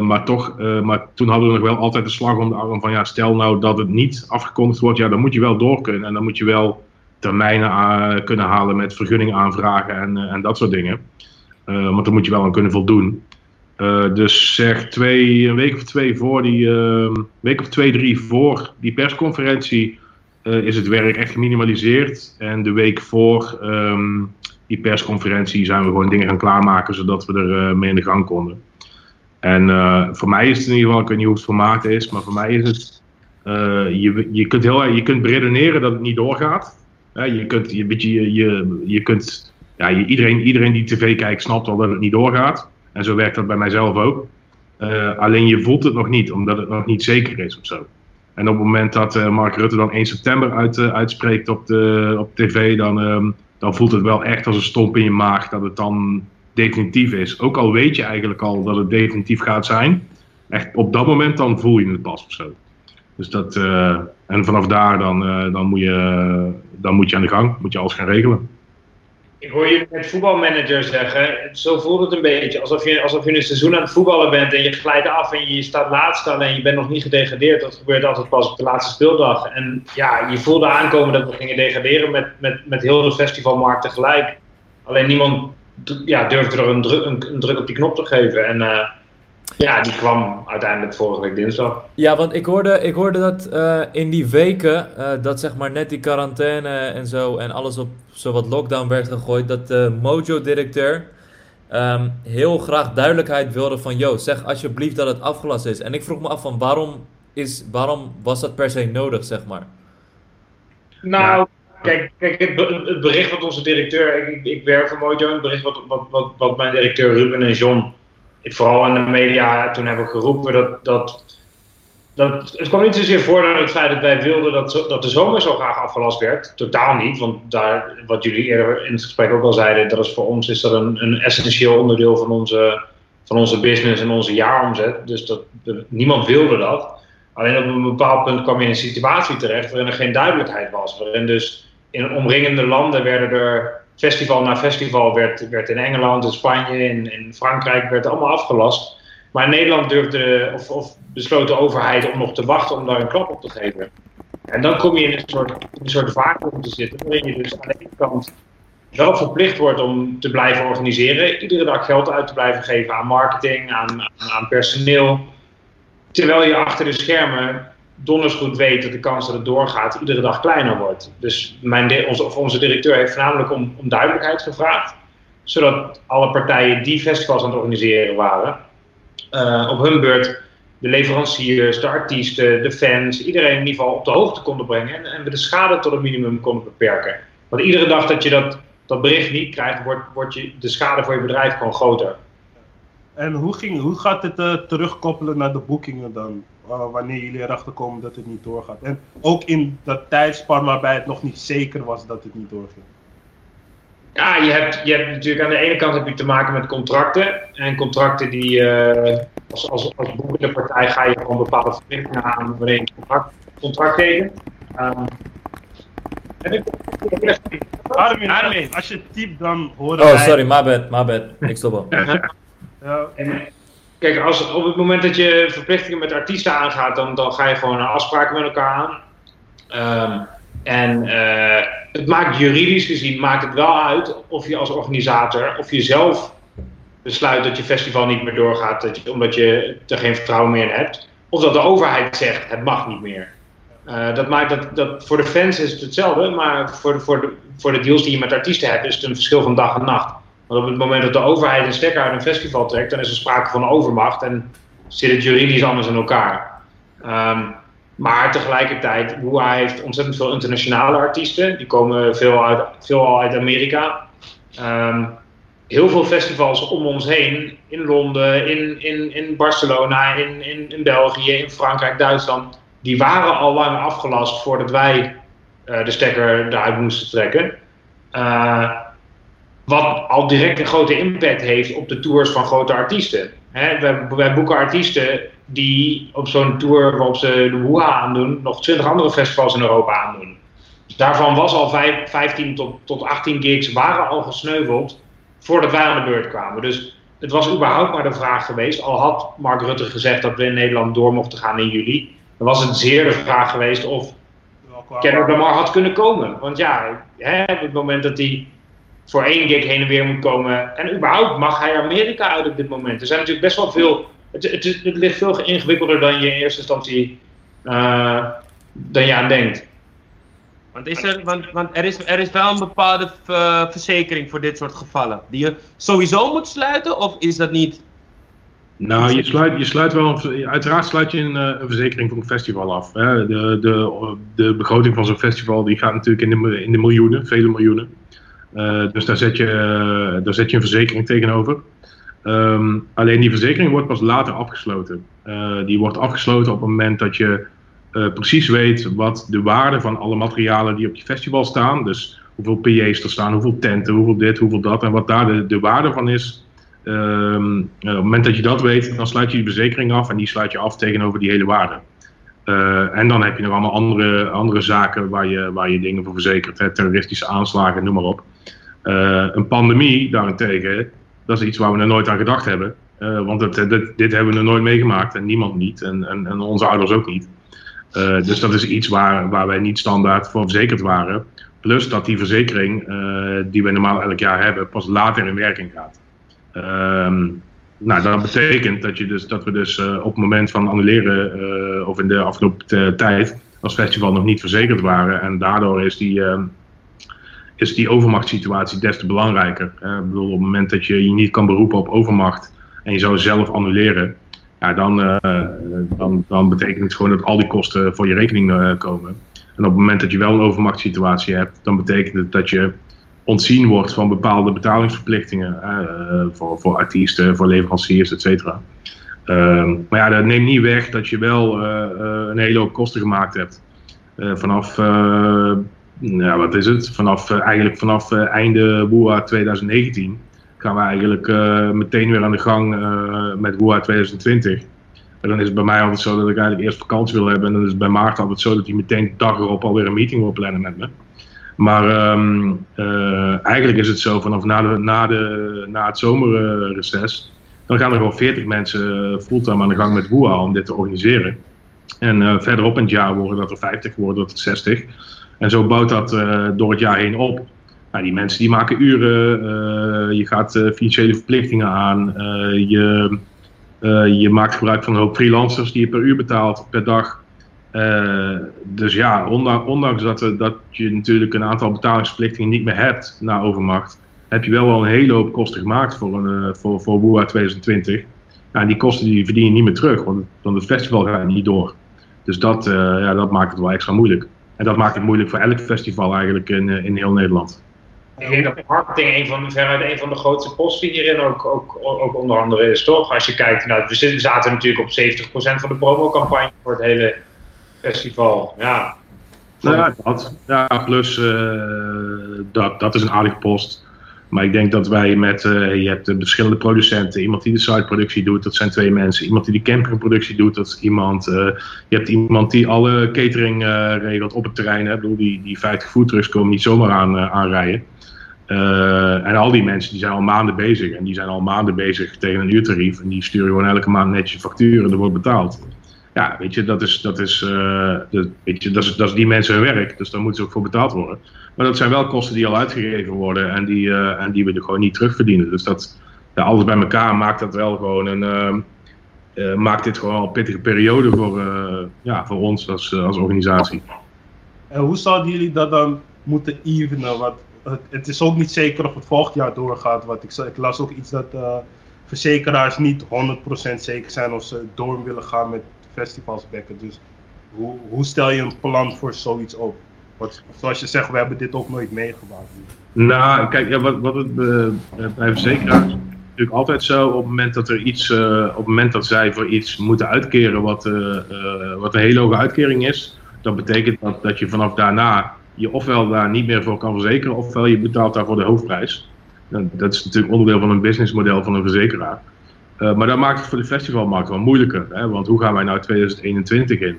S6: Maar toch, maar toen hadden we nog wel altijd de slag om de arm van ja, stel nou dat het niet afgekondigd wordt, ja, dan moet je wel door kunnen. En dan moet je wel termijnen a- kunnen halen met vergunning aanvragen en, eh, en dat soort dingen. Eh, want dan moet je wel aan kunnen voldoen. Eh, dus zeg twee, een week of twee voor die, eh, week of twee, drie voor die persconferentie eh, is het werk echt geminimaliseerd. En de week voor ehm, die persconferentie zijn we gewoon dingen gaan klaarmaken zodat we er eh, mee in de gang konden. En eh, voor mij is het in ieder geval, ik weet niet hoe het voor Maarten is, maar voor mij is het, eh, je, je, kunt heel, je kunt beredeneren dat het niet doorgaat. Hè, je kunt, je, je, je, je kunt ja, je, iedereen, iedereen die tv kijkt snapt al dat het niet doorgaat. En zo werkt dat bij mijzelf ook. Eh, alleen je voelt het nog niet, omdat het nog niet zeker is of zo. En op het moment dat eh, Mark Rutte dan 1 september uit, eh, uitspreekt op, de, op tv, dan, ehm, dan voelt het wel echt als een stomp in je maag dat het dan definitief is. Ook al weet je eigenlijk al dat het definitief gaat zijn. Echt op dat moment dan voel je het pas of zo. Dus dat, eh, en vanaf daar dan, eh, dan, moet je, dan moet je aan de gang, moet je alles gaan regelen.
S5: Ik hoor je met voetbalmanager zeggen, zo voelt het een beetje. Alsof je, alsof je een seizoen aan het voetballen bent en je glijdt af en je staat laatst en je bent nog niet gedegradeerd. Dat gebeurt altijd pas op de laatste speeldag. En ja, je voelde aankomen dat we gingen degraderen met, met, met heel de festivalmarkt tegelijk. Alleen niemand ja, durfde er een, druk, een, druk op die knop te geven. En uh, ja, die kwam uiteindelijk vorige week dinsdag.
S1: Ja, want ik hoorde, ik hoorde dat uh, in die weken, uh, dat zeg maar net die quarantaine en zo en alles op zo wat lockdown werd gegooid, dat de Mojo-directeur um, heel graag duidelijkheid wilde van, yo, zeg alsjeblieft dat het afgelast is. En ik vroeg me af van, waarom, is, waarom was dat per se nodig, zeg maar?
S5: Nou, ja. Kijk, kijk het, het, bericht wat onze directeur, ik, ik werk voor Mojo, het bericht wat, wat, wat, wat mijn directeur Ruben en John vooral in de media toen hebben geroepen dat, dat, dat. Het kwam niet zozeer voor door het feit dat wij wilden dat, dat de zomer zo graag afgelast werd. Totaal niet, want daar, wat jullie eerder in het gesprek ook al zeiden, dat is voor ons is dat een, een essentieel onderdeel van onze, van onze business en onze jaaromzet. Dus dat, niemand wilde dat. Alleen op een bepaald punt kwam je in een situatie terecht waarin er geen duidelijkheid was. Waarin dus in omringende landen werden er festival na festival werd, werd in Engeland, in Spanje, in, in Frankrijk werd allemaal afgelast. Maar in Nederland durfde, of, of besloot de overheid om nog te wachten om daar een klap op te geven. En dan kom je in een soort, een soort vacuüm te zitten, waarin je dus aan de ene kant wel verplicht wordt om te blijven organiseren, iedere dag geld uit te blijven geven aan marketing, aan, aan personeel. Terwijl je achter de schermen donders goed weet dat de kans dat het doorgaat iedere dag kleiner wordt. Dus mijn onze, onze directeur heeft voornamelijk om, om, duidelijkheid gevraagd. Zodat alle partijen die festivals aan het organiseren waren, uh, op hun beurt de leveranciers, de artiesten, de fans, iedereen in ieder geval op de hoogte konden brengen. En, en we de schade tot een minimum konden beperken. Want iedere dag dat je dat, dat bericht niet krijgt, wordt, wordt je, de schade voor je bedrijf gewoon groter.
S3: En hoe, ging, hoe gaat het uh, terugkoppelen naar de boekingen dan? Uh, wanneer jullie erachter komen dat het niet doorgaat. En ook in dat tijdspan waarbij het nog niet zeker was dat het niet doorging.
S5: Ja, je hebt, je hebt natuurlijk aan de ene kant heb je te maken met contracten. En contracten die, uh, als, als, als boekende partij ga je gewoon bepaalde verplichtingen aan wanneer je contract, contract tekent. Um,
S3: Armin, Armin, als je typt dan horen
S1: Oh,
S3: wij...
S1: sorry, my bad, my bad. Ik stop al.
S5: En, Kijk, als, op het moment dat je verplichtingen met artiesten aangaat, dan, dan ga je gewoon afspraken met elkaar aan. Um, en uh, het maakt juridisch gezien maakt het wel uit of je als organisator, of je zelf besluit dat je festival niet meer doorgaat, dat je, omdat je er geen vertrouwen meer in hebt. Of dat de overheid zegt het mag niet meer. Uh, dat maakt dat, dat voor de fans is het hetzelfde, maar voor de, voor, de, voor de deals die je met artiesten hebt, is het een verschil van dag en nacht. Want op het moment dat de overheid een stekker uit een festival trekt, dan is er sprake van overmacht en zit het juridisch anders in elkaar. Um, maar tegelijkertijd, Boa heeft ontzettend veel internationale artiesten. Die komen veel uit, veelal uit Amerika. Um, heel veel festivals om ons heen, in Londen, in, in, in Barcelona, in, in, in België, in Frankrijk, Duitsland. Die waren al lang afgelast voordat wij uh, de stekker eruit moesten trekken. Uh, wat al direct een grote impact heeft op de tours van grote artiesten. Hè, wij, wij, boeken artiesten die op zo'n tour waarop ze de Woeha aandoen, nog 20 andere festivals in Europa aandoen. Daarvan was al 5, 15 tot, tot 18 gigs waren al gesneuveld voordat wij aan de beurt kwamen. Dus het was überhaupt maar de vraag geweest, al had Mark Rutte gezegd dat we in Nederland door mochten gaan in juli, dan was het zeer de vraag geweest of Kendrick Lamar had kunnen komen. Want ja, hè, op het moment dat hij voor één gig heen en weer moet komen, en überhaupt mag hij Amerika uit op dit moment. Er zijn natuurlijk best wel veel, het, het, het ligt veel ingewikkelder dan je in eerste instantie uh, dan je aan denkt.
S2: Want, is er, want, want er, is, er is wel een bepaalde uh, verzekering voor dit soort gevallen. Die je sowieso moet sluiten, of is dat niet?
S6: Nou, je sluit, je sluit wel, uiteraard sluit je een, uh, een verzekering voor een festival af. Hè. De, de, de begroting van zo'n festival die gaat natuurlijk in de, in de miljoenen, vele miljoenen. Uh, dus daar zet, je, daar zet je een verzekering tegenover. Um, alleen die verzekering wordt pas later afgesloten. die wordt afgesloten op het moment dat je precies weet wat de waarde van alle materialen die op je festival staan, dus hoeveel PJ's er staan, hoeveel tenten, hoeveel dit, hoeveel dat en wat daar de, de waarde van is. Uh, op het moment dat je dat weet, dan sluit je die verzekering af en die sluit je af tegenover die hele waarde. Uh, en dan heb je nog allemaal andere, andere zaken waar je, waar je dingen voor verzekert, terroristische aanslagen, noem maar op. een pandemie daarentegen, dat is iets waar we nog nooit aan gedacht hebben. want het, dit, dit hebben we nog nooit meegemaakt en niemand niet en, en, onze ouders ook niet. Dus dat is iets waar, waar wij niet standaard voor verzekerd waren. Plus dat die verzekering, die we normaal elk jaar hebben, pas later in werking gaat. Um, nou, dat betekent dat, je dus, dat we dus uh, op het moment van annuleren, of in de afgelopen tijd, als festival nog niet verzekerd waren. En daardoor is die, ehm, is die overmachtssituatie des te belangrijker. ik bedoel, op het moment dat je je niet kan beroepen op overmacht en je zou zelf annuleren, ja, dan, dan, dan betekent het gewoon dat al die kosten voor je rekening komen. En op het moment dat je wel een overmachtssituatie hebt, dan betekent het dat je ontzien wordt van bepaalde betalingsverplichtingen uh, voor, voor artiesten, voor leveranciers, et cetera. Ehm, maar ja, dat neemt niet weg dat je wel een hele hoop kosten gemaakt hebt. vanaf, wat is het? Vanaf, eigenlijk vanaf einde boa 2019 gaan we eigenlijk meteen weer aan de gang met WOA 2020. En dan is het bij mij altijd zo dat ik eigenlijk eerst vakantie wil hebben. En dan is het bij Maart altijd zo dat hij meteen dag erop alweer een meeting wil plannen met me. Maar um, uh, eigenlijk is het zo, vanaf na, de, na, de, na het zomerreces, dan gaan er gewoon 40 mensen fulltime aan de gang met WOA om dit te organiseren. En verderop in het jaar worden dat er 50, worden dat er 60. En zo bouwt dat door het jaar heen op. Nou, die mensen die maken uren, uh, je gaat uh, financiële verplichtingen aan, uh, je, je maakt gebruik van een hoop freelancers die je per uur betaalt, per dag. Dus ja, ondanks, dat, dat je natuurlijk een aantal betalingsverplichtingen niet meer hebt na overmacht, heb je wel wel een hele hoop kosten gemaakt voor, een, voor, voor WOA 2020. Nou, die kosten die verdien je niet meer terug, want, want het festival gaat niet door. Dus dat, ja, dat maakt het wel extra moeilijk. En dat maakt het moeilijk voor elk festival eigenlijk in, in heel Nederland.
S5: Ik denk dat marketing een van, veruit een van de grootste posten hierin ook, ook, ook onder andere is, toch? Als je kijkt, nou, we zaten natuurlijk op 70% van de promocampagne voor het hele festival. Ja,
S6: ja, dat, ja plus uh, dat, dat is een aardige post. Maar ik denk dat wij met, uh, je hebt verschillende producenten. Iemand die de siteproductie doet, dat zijn twee mensen. Iemand die de campingproductie doet, dat is iemand. Uh, je hebt iemand die alle catering regelt op het terrein. Hè. Ik bedoel, die, die 50 foodtrucks komen niet zomaar aan, aanrijden. En al die mensen die zijn al maanden bezig. En die zijn al maanden bezig tegen een uurtarief. En die sturen gewoon elke maand netjes facturen en er wordt betaald. Ja, weet je, dat is, dat is, dat, weet je, dat is, dat is die mensen hun werk. Dus daar moeten ze ook voor betaald worden. Maar dat zijn wel kosten die al uitgegeven worden. En die, uh, en die we er gewoon niet terugverdienen. Dus dat, alles bij elkaar maakt dat wel gewoon een... maakt dit gewoon een pittige periode voor, ja, voor ons als, als organisatie.
S3: En hoe zouden jullie dat dan moeten evenen? Want het is ook niet zeker of het volgend jaar doorgaat. Want ik, ik las ook iets dat verzekeraars niet 100% zeker zijn of ze door willen gaan met festivalsbekken. Dus hoe, hoe stel je een plan voor zoiets op? Want zoals je zegt, we hebben dit ook nooit meegemaakt.
S6: Nou, kijk, ja, wat, wat het uh, bij verzekeraars is natuurlijk altijd zo. Op het moment dat er iets, uh, op het moment dat zij voor iets moeten uitkeren wat, wat een hele hoge uitkering is, dan betekent dat dat je vanaf daarna je ofwel daar niet meer voor kan verzekeren, ofwel je betaalt daarvoor de hoofdprijs. Dat is natuurlijk onderdeel van een businessmodel van een verzekeraar. Uh, maar dat maakt het voor de festivalmarkt wel moeilijker. Hè? Want hoe gaan wij nou 2021 in?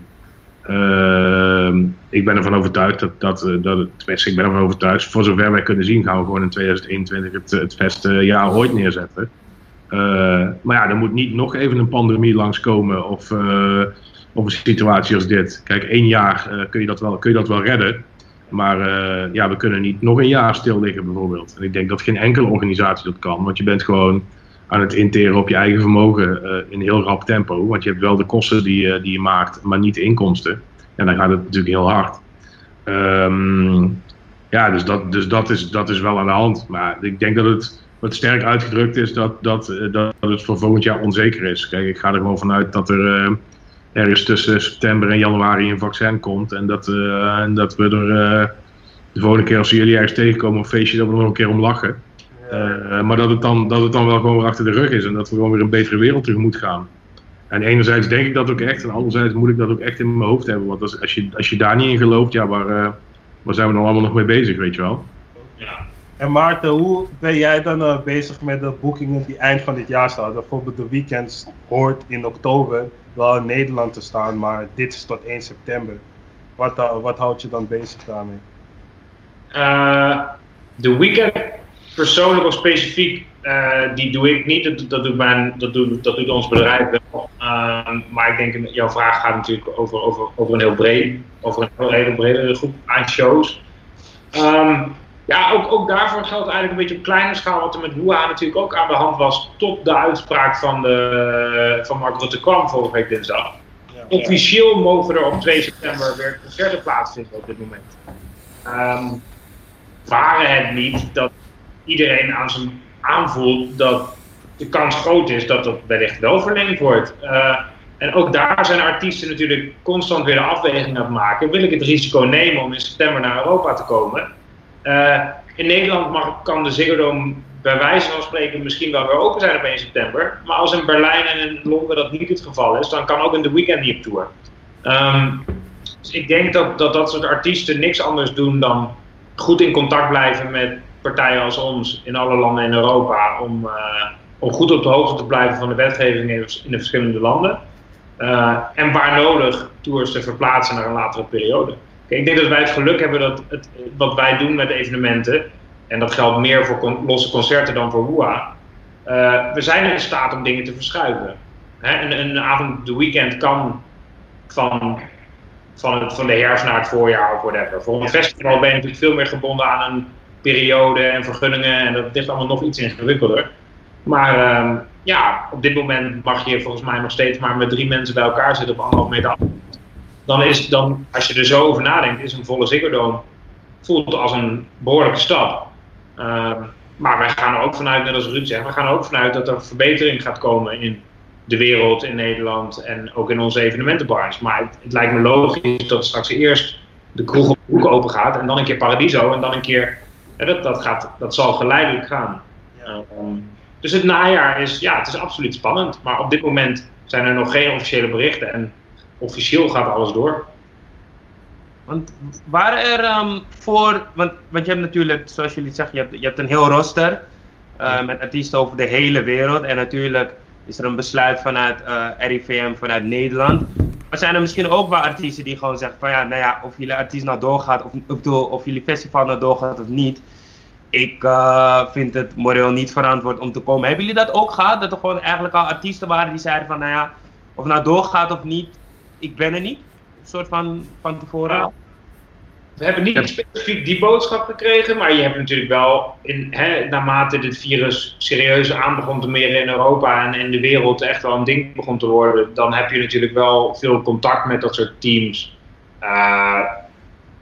S6: Uh, ik ben ervan overtuigd dat, dat, eh, dat ik ben ervan overtuigd, voor zover wij kunnen zien, gaan we gewoon in 2021 het, het beste jaar ooit neerzetten. Eh, maar ja, er moet niet nog even een pandemie langskomen of, eh, of een situatie als dit. Kijk, één jaar eh, kun, je dat wel, kun je dat wel redden. Maar eh, ja, we kunnen niet nog een jaar stil liggen bijvoorbeeld. En ik denk dat geen enkele organisatie dat kan. Want je bent gewoon aan het interen op je eigen vermogen eh, in heel rap tempo. Want je hebt wel de kosten die, je- die je maakt, maar niet de inkomsten. En dan gaat het natuurlijk heel hard. Ehm, ja, dus, dat, dus dat, is, dat is wel aan de hand. Maar ik denk dat het wat sterk uitgedrukt is dat, dat, eh, dat het voor volgend jaar onzeker is. Kijk, ik ga er gewoon vanuit dat er eh, ergens tussen september en januari een vaccin komt. En dat, eh, en dat we er eh, de volgende keer als jullie ergens tegenkomen een feestje, dat we er nog een keer om lachen. Eh, maar dat het, dan, dat het dan wel gewoon weer achter de rug is en dat we gewoon weer een betere wereld tegemoet gaan. En enerzijds denk ik dat ook echt, en anderzijds moet ik dat ook echt in mijn hoofd hebben. Want als, als, je, als je daar niet in gelooft, ja, waar, eh, waar zijn we dan allemaal nog mee bezig, weet je wel?
S3: En Maarten, hoe ben jij dan eh, bezig met de boekingen die eind van dit jaar staan? Bijvoorbeeld de weekends hoort in oktober wel in Nederland te staan, maar dit is tot 1 september. Wat, wat houdt je dan bezig daarmee?
S5: Eh, de weekend, persoonlijk of specifiek, eh, die doe ik niet. Dat, dat, doet, mijn, dat, doet, dat doet ons bedrijf wel. Ehm, maar ik denk, jouw vraag gaat natuurlijk over, over, over een heel breed, over een heel, hele brede groep aan shows. Ehm, ja, ook, ook daarvoor geldt eigenlijk een beetje op kleine schaal wat er met Wuha natuurlijk ook aan de hand was. Tot de uitspraak van, de, van Mark Rutte kwam vorige week dinsdag. Officieel mogen er op 2 september weer concerten plaatsvinden op dit moment. Ehm waren het niet dat iedereen aan zijn aanvoelt dat de kans groot is dat dat wellicht wel verlengd wordt. Eh, en ook daar zijn artiesten natuurlijk constant weer de afweging aan het maken. Wil ik het risico nemen om in september naar Europa te komen? Eh, in Nederland mag, kan de Ziggo Dome bij wijze van spreken misschien wel weer open zijn op 1 september. Maar als in Berlijn en in Londen dat niet het geval is, dan kan ook in de weekend niet op tour. Ehm, dus ik denk dat, dat dat soort artiesten niks anders doen dan goed in contact blijven met partijen als ons in alle landen in Europa. Om, eh, om goed op de hoogte te blijven van de wetgeving in, de verschillende landen. Eh, en waar nodig tours te verplaatsen naar een latere periode. Ik denk dat wij het geluk hebben dat het, wat wij doen met evenementen, en dat geldt meer voor losse concerten dan voor WUA, eh, we zijn in staat om dingen te verschuiven. Hè, een, een avond, de weekend kan van, van, het, van de herfst naar het voorjaar of whatever. Voor een festival ben je natuurlijk veel meer gebonden aan een periode en vergunningen en dat ligt allemaal nog iets ingewikkelder. Maar ehm, ja, op dit moment mag je volgens mij nog steeds maar met drie mensen bij elkaar zitten op anderhalf meter. Dan is dan, als je er zo over nadenkt, is een volle Ziggo voelt als een behoorlijke stap. Ehm, maar wij gaan er ook vanuit, net als Ruud zegt, we gaan er ook vanuit dat er verbetering gaat komen in de wereld, in Nederland en ook in onze evenementenbranche. Maar het, het lijkt me logisch dat straks eerst de kroeg op de hoek open gaat en dan een keer Paradiso en dan een keer. Dat, dat, gaat, dat zal geleidelijk gaan. Ehm, dus het najaar is, ja, het is absoluut spannend. Maar op dit moment zijn er nog geen officiële berichten en officieel gaat alles door.
S2: Want waren er ehm, voor, want, want je hebt natuurlijk, zoals jullie zeggen, je hebt, je hebt een heel roster eh, met artiesten over de hele wereld. En natuurlijk is er een besluit vanuit eh, RIVM, vanuit Nederland. Maar zijn er misschien ook wel artiesten die gewoon zeggen van ja, nou ja, of jullie artiest nou doorgaat, of, ik bedoel, of jullie festival nou doorgaat of niet. Ik eh, vind het moreel niet verantwoord om te komen. Hebben jullie dat ook gehad? Dat er gewoon eigenlijk al artiesten waren die zeiden van nou ja, of nou doorgaat of niet, ik ben er niet. Een soort van van tevoren.
S5: We hebben niet specifiek die boodschap gekregen, maar je hebt natuurlijk wel, in, hè, naarmate dit virus serieus aan begon te meren in Europa en in de wereld echt wel een ding begon te worden, dan heb je natuurlijk wel veel contact met dat soort teams. Uh,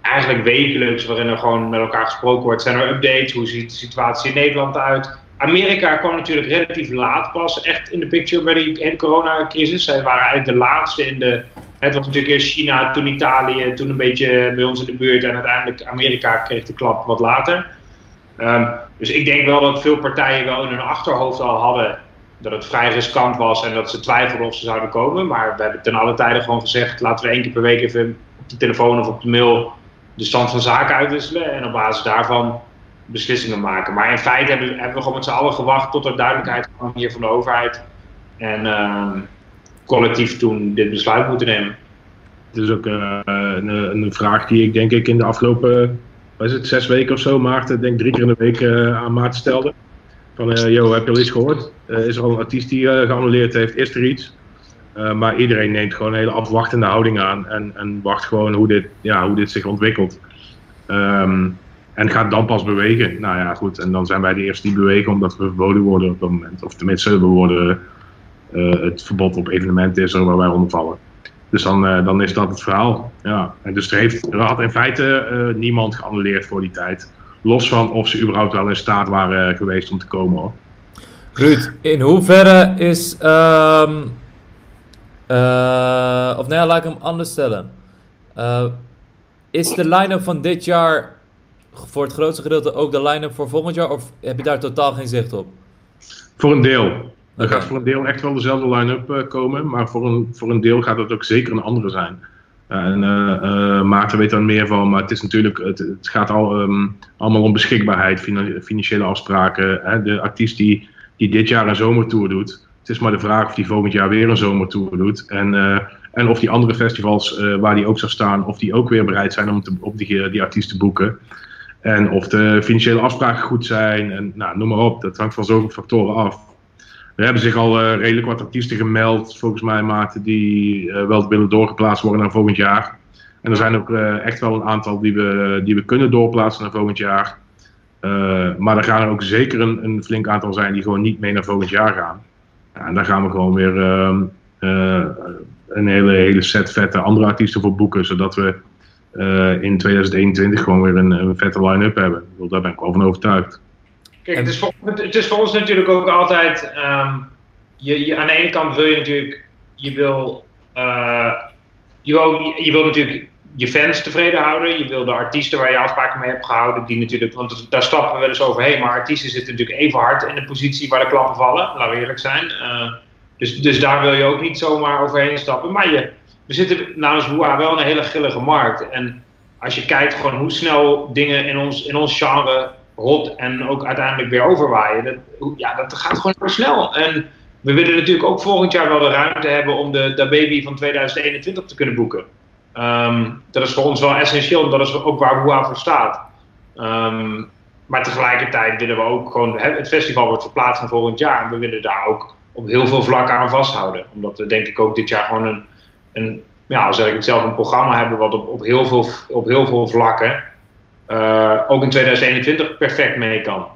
S5: eigenlijk wekelijks, waarin er gewoon met elkaar gesproken wordt. Zijn er updates? Hoe ziet de situatie in Nederland uit? Amerika kwam natuurlijk relatief laat pas echt in de picture bij die hele coronacrisis. Zij waren eigenlijk de laatste in de het was natuurlijk eerst China, toen Italië, toen een beetje bij ons in de buurt en uiteindelijk Amerika kreeg de klap wat later. Um, dus ik denk wel dat veel partijen wel in hun achterhoofd al hadden dat het vrij riskant was en dat ze twijfelden of ze zouden komen. Maar we hebben ten alle tijde gewoon gezegd, laten we één keer per week even op de telefoon of op de mail de stand van zaken uitwisselen en op basis daarvan beslissingen maken. Maar in feite hebben, hebben we gewoon met z'n allen gewacht tot er duidelijkheid kwam hier van de overheid. En um, collectief toen dit besluit moeten nemen.
S6: Het is ook uh, een, een, vraag die ik denk ik in de afgelopen wat is het, zes weken of zo, Maarten, denk drie keer in de week uh, aan Maarten stelde. Van, eh yo, heb je al iets gehoord? Eh, is er al een artiest die eh, geannuleerd heeft? Is er iets? Eh, maar iedereen neemt gewoon een hele afwachtende houding aan en, en wacht gewoon hoe dit, ja, hoe dit zich ontwikkelt. Ehm, en gaat dan pas bewegen. Nou ja, goed. En dan zijn wij de eerste die bewegen omdat we verboden worden op dat moment. Of tenminste, we worden, eh, het verbod op evenementen is er waar wij onder vallen. Dus dan, eh, dan is dat het verhaal. Ja. En dus er, heeft, er had in feite eh, niemand geannuleerd voor die tijd. Los van of ze überhaupt wel in staat waren geweest om te komen. Hoor.
S1: Ruud, in hoeverre is. ehm eh, of nee, laat ik hem anders stellen. Eh, is de line-up van dit jaar voor het grootste gedeelte ook de line-up voor volgend jaar? Of heb je daar totaal geen zicht op?
S6: Voor een deel. Er gaat voor een deel echt wel dezelfde line-up eh, komen, maar voor een, voor een deel gaat het ook zeker een andere zijn. En eh, eh, Maarten weet daar meer van, maar het is natuurlijk, het, het gaat al, ehm, allemaal om beschikbaarheid, fina- financiële afspraken. Hè. De artiest die, die dit jaar een zomertour doet, het is maar de vraag of die volgend jaar weer een zomertour doet. En, en of die andere festivals waar die ook zou staan, of die ook weer bereid zijn om te, op die, die artiest te boeken. En of de financiële afspraken goed zijn. En nou, noem maar op. Dat hangt van zoveel factoren af. Er hebben zich al eh, redelijk wat artiesten gemeld, volgens mij, Maarten, die eh, wel willen doorgeplaatst worden naar volgend jaar. En er zijn ook eh, echt wel een aantal die we, die we kunnen doorplaatsen naar volgend jaar. Maar er gaan er ook zeker een, een flink aantal zijn die gewoon niet mee naar volgend jaar gaan. Ja, en daar gaan we gewoon weer ehm, eh, een hele, hele set vette andere artiesten voor boeken, zodat we in 2021 gewoon weer een, een vette line-up hebben. Daar ben ik wel van overtuigd.
S5: Kijk, het is, voor, het is voor ons natuurlijk ook altijd. ehm, je, je, aan de ene kant wil je natuurlijk. Je wil, eh, je, wil, je wil natuurlijk je fans tevreden houden. Je wil de artiesten waar je afspraken mee hebt gehouden. Die natuurlijk, want daar stappen we wel eens overheen. Maar artiesten zitten natuurlijk even hard in de positie waar de klappen vallen. Laten we eerlijk zijn. Eh, dus, dus daar wil je ook niet zomaar overheen stappen. Maar je, we zitten namens Boa wel in een hele grillige markt. En als je kijkt gewoon hoe snel dingen in ons, in ons genre hot en ook uiteindelijk weer overwaaien. Dat, ja, dat gaat gewoon heel snel. En we willen natuurlijk ook volgend jaar wel de ruimte hebben om de, baby van 2021 te kunnen boeken. Ehm, dat is voor ons wel essentieel, en dat is ook waar Boa voor staat. Ehm, maar tegelijkertijd willen we ook gewoon, het festival wordt verplaatst naar volgend jaar. En we willen daar ook op heel veel vlakken aan vasthouden. Omdat we denk ik ook dit jaar gewoon een, een ja, zeg ik het zelf, een programma hebben wat op, op, heel, veel, op heel veel vlakken eh, ook in 2021 perfect mee kan.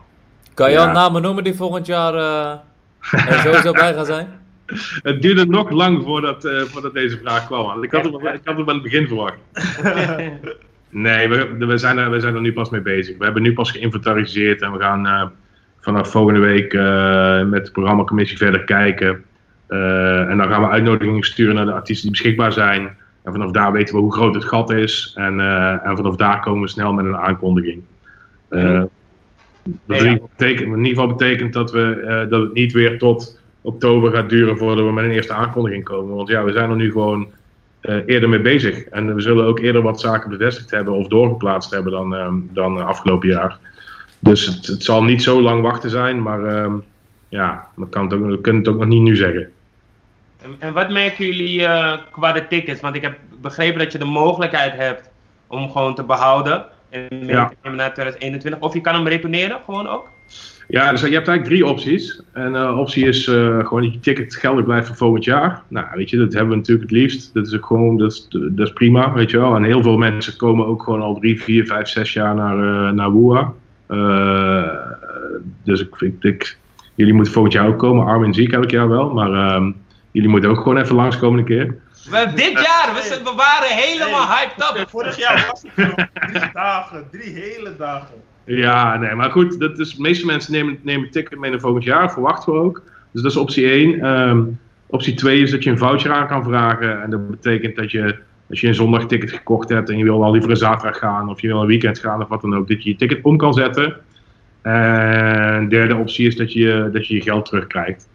S1: Kan je al
S6: Ja.
S1: namen noemen die volgend jaar eh, er sowieso bij gaan zijn?
S6: Het duurde nog lang voordat, eh, voordat deze vraag kwam. want Ik had, hem, ik had hem aan het begin verwacht. Nee, we, we, zijn er, we zijn er nu pas mee bezig. We hebben nu pas geïnventariseerd en we gaan eh, vanaf volgende week eh, met de programmacommissie verder kijken. Eh, en dan gaan we uitnodigingen sturen naar de artiesten die beschikbaar zijn. En vanaf daar weten we hoe groot het gat is. En, eh, en vanaf daar komen we snel met een aankondiging. Eh, dat in, ieder geval betekent, in ieder geval betekent dat, we, eh, dat het niet weer tot oktober gaat duren voordat we met een eerste aankondiging komen. Want ja, we zijn er nu gewoon eerder mee bezig. En we zullen ook eerder wat zaken bevestigd hebben of doorgeplaatst hebben dan, ehm, dan afgelopen jaar. Dus het, het zal niet zo lang wachten zijn, maar ehm, ja, we, kan het ook, we kunnen het ook nog niet nu zeggen.
S2: En, en wat merken jullie eh, qua de tickets? Want ik heb begrepen dat je de mogelijkheid hebt om gewoon te behouden en mee
S6: Ja.
S2: te nemen naar 2021. Of je kan hem retourneren, gewoon ook.
S6: Ja, dus je hebt eigenlijk drie opties. En eh optie is eh, gewoon dat je ticket geldig blijft voor volgend jaar. Nou, weet je, dat hebben we natuurlijk het liefst. Dat is ook gewoon, dat is, dat is prima, weet je wel. En heel veel mensen komen ook gewoon al drie, vier, vijf, zes jaar naar, eh naar WUA. Dus ik, ik, ik- jullie moeten volgend jaar ook komen. Armin zie ik elk jaar wel, maar ehm, jullie moeten ook gewoon even langskomen een keer.
S2: We, dit jaar, we, zijn- we waren helemaal hyped up.
S3: Vorig jaar was het drie dagen, drie hele dagen.
S6: Ja, nee, maar goed, dat is, de meeste mensen nemen, nemen ticket mee naar volgend jaar, verwachten we ook. Dus dat is optie 1. optie 2 is dat je een voucher aan kan vragen. En dat betekent dat je, als je een zondag ticket gekocht hebt en je wil wel liever een zaterdag gaan of je wil een weekend gaan of wat dan ook, dat je je ticket om kan zetten. En derde optie is dat je dat je, je geld terugkrijgt.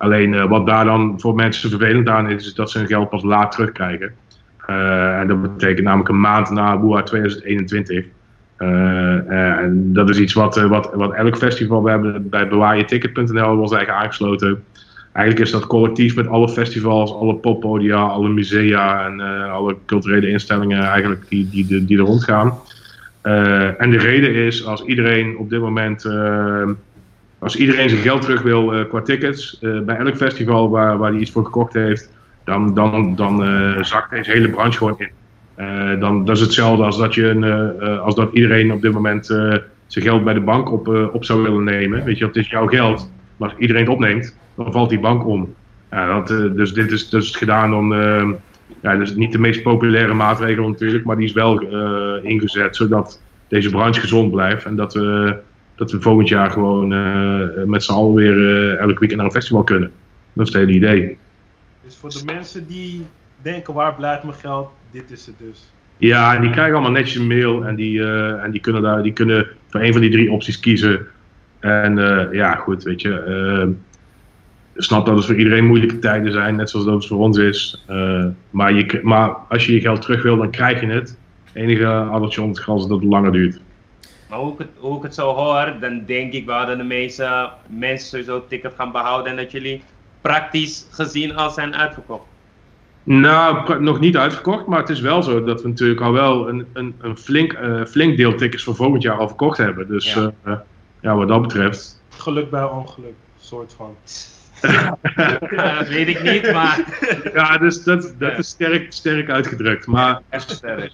S6: Alleen eh, wat daar dan voor mensen vervelend aan is, is dat ze hun geld pas laat terugkrijgen. Eh, en dat betekent namelijk een maand na BOA 2021. Eh, en dat is iets wat, wat, wat elk festival, we hebben bij bewaarjeticket.nl was eigenlijk aangesloten. Eigenlijk is dat collectief met alle festivals, alle poppodia, alle musea en alle culturele instellingen eigenlijk die, die, die, er rondgaan. En de reden is, als iedereen op dit moment Als iedereen zijn geld terug wil eh, qua tickets, eh, bij elk festival waar, waar hij iets voor gekocht heeft, dan, dan, dan eh, zakt deze hele branche gewoon in. Dan, dat is hetzelfde als dat, je een, als dat iedereen op dit moment zijn geld bij de bank op, op zou willen nemen. Weet je, het is jouw geld, maar als iedereen het opneemt, dan valt die bank om. Dat, dus dit is dus gedaan om. ja, dus niet de meest populaire maatregel natuurlijk, maar die is wel ingezet zodat deze branche gezond blijft en dat we, dat we volgend jaar gewoon eh, met z'n allen weer eh, elk weekend naar een festival kunnen. Dat is het hele idee.
S3: Dus voor de mensen die denken waar blijft mijn geld, dit is het dus.
S6: Ja, en die krijgen allemaal netjes een mail en die, eh, en die kunnen daar, die kunnen voor een van die drie opties kiezen. En ja, goed, weet je. ik snap dat het voor iedereen moeilijke tijden zijn, net zoals dat het voor ons is. Maar, je, maar als je je geld terug wil, dan krijg je het. Het enige addertje onder het gras is dat het langer duurt.
S2: Maar hoe ik, het, hoe ik het zo hoor, dan denk ik wel dat de meeste mensen sowieso het ticket gaan behouden en dat jullie praktisch gezien al zijn uitverkocht.
S6: Nou, nog niet uitverkocht, maar het is wel zo dat we natuurlijk al wel een, een, een flink, eh, flink deel tickets voor volgend jaar al verkocht hebben. Dus
S2: Ja.
S6: ja, ja wat dat betreft.
S3: Geluk bij ongeluk, soort van.
S2: Ja, dat weet ik niet, maar
S6: Ja, dus dat, dat
S2: Ja.
S6: is sterk, sterk uitgedrukt. Maar
S2: echt sterk.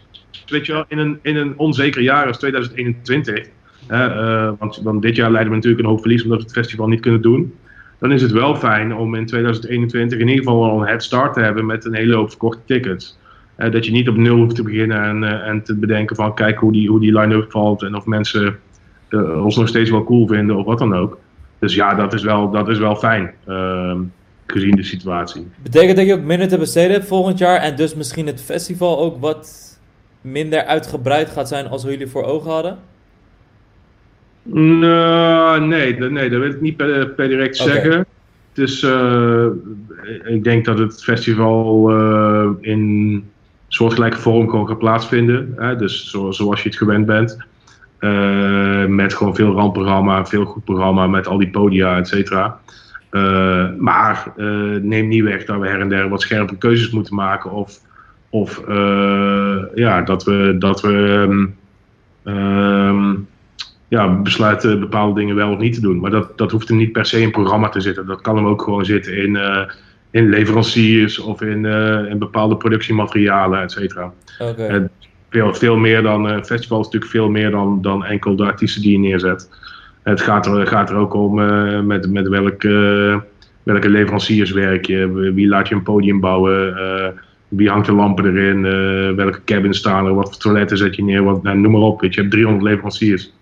S6: In een, in een onzeker jaar als 2021, hè, eh, want, dit jaar leiden we natuurlijk een hoop verlies omdat we het festival niet kunnen doen. Dan is het wel fijn om in 2021 in ieder geval wel een head start te hebben met een hele hoop verkochte tickets. Eh, dat je niet op nul hoeft te beginnen en, eh, en te bedenken van kijk hoe die, hoe die line-up valt en of mensen ons nog steeds wel cool vinden of wat dan ook. Dus ja, dat is wel, dat is wel fijn, ehm, gezien de situatie.
S1: Betekent dat je ook minder te besteden hebt volgend jaar en dus misschien het festival ook wat minder uitgebreid gaat zijn als we jullie voor ogen hadden?
S6: Nou, nee, dat- nee, dat wil ik niet per, per direct zeggen. Dus eh, ik denk dat het festival eh, in soortgelijke vorm gewoon gaat plaatsvinden. Hè? Dus zo, zoals je het gewend bent. Eh, met gewoon veel randprogramma, veel goed programma, met al die podia, et cetera. Eh, maar eh, neem niet weg dat we her en der wat scherpe keuzes moeten maken. Of, of eh, ja, dat we, dat we ehm, ehm, ja, besluiten bepaalde dingen wel of niet te doen. Maar dat, dat hoeft er niet per se in een programma te zitten. Dat kan hem ook gewoon zitten in, eh, in leveranciers of in, eh, in bepaalde productiematerialen, et cetera.
S1: Oké.
S6: Eh, veel, veel meer dan, een festival is natuurlijk veel meer dan, dan enkel de artiesten die je neerzet. Het gaat er, gaat er ook om met, met welke, welke leveranciers werk je, wie laat je een podium bouwen, wie hangt de lampen erin, eh, welke cabins staan er, wat voor toiletten zet je neer, wat, nou, noem maar op. Weet je, je hebt 300 leveranciers.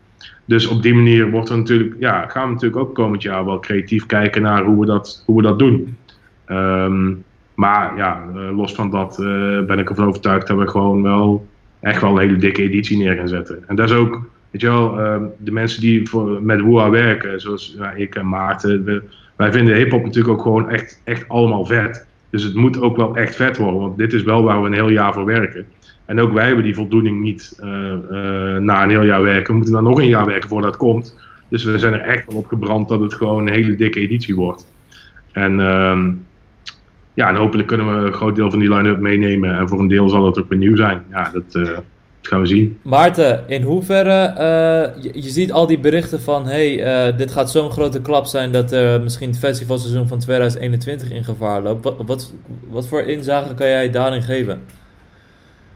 S6: Dus op die manier wordt er natuurlijk, ja, gaan we natuurlijk ook komend jaar wel creatief kijken naar hoe we dat, hoe we dat doen. Ehm, maar ja, eh, los van dat eh, ben ik ervan overtuigd dat we gewoon wel echt wel een hele dikke editie neer gaan zetten. En dat is ook, weet je wel, ehm, de mensen die voor, met Woa werken, zoals ik en Maarten, we- wij vinden hip-hop natuurlijk ook gewoon echt, echt allemaal vet. Dus het moet ook wel echt vet worden, want dit is wel waar we een heel jaar voor werken. En ook wij hebben die voldoening niet eh, eh, na een heel jaar werken. We moeten dan nog een jaar werken voordat het komt. Dus we zijn er echt wel op gebrand dat het gewoon een hele dikke editie wordt. En ehm, ja, hopelijk kunnen we een groot deel van die line-up meenemen. En voor een deel zal het ook weer nieuw zijn. Ja, dat, eh, dat gaan we zien.
S1: Maarten, in hoeverre, eh, je, je ziet al die berichten van, hey, eh, dit gaat zo'n grote klap zijn dat eh, misschien het festivalseizoen van 2021 in gevaar loopt. Wat, wat, wat voor inzage kan jij daarin geven?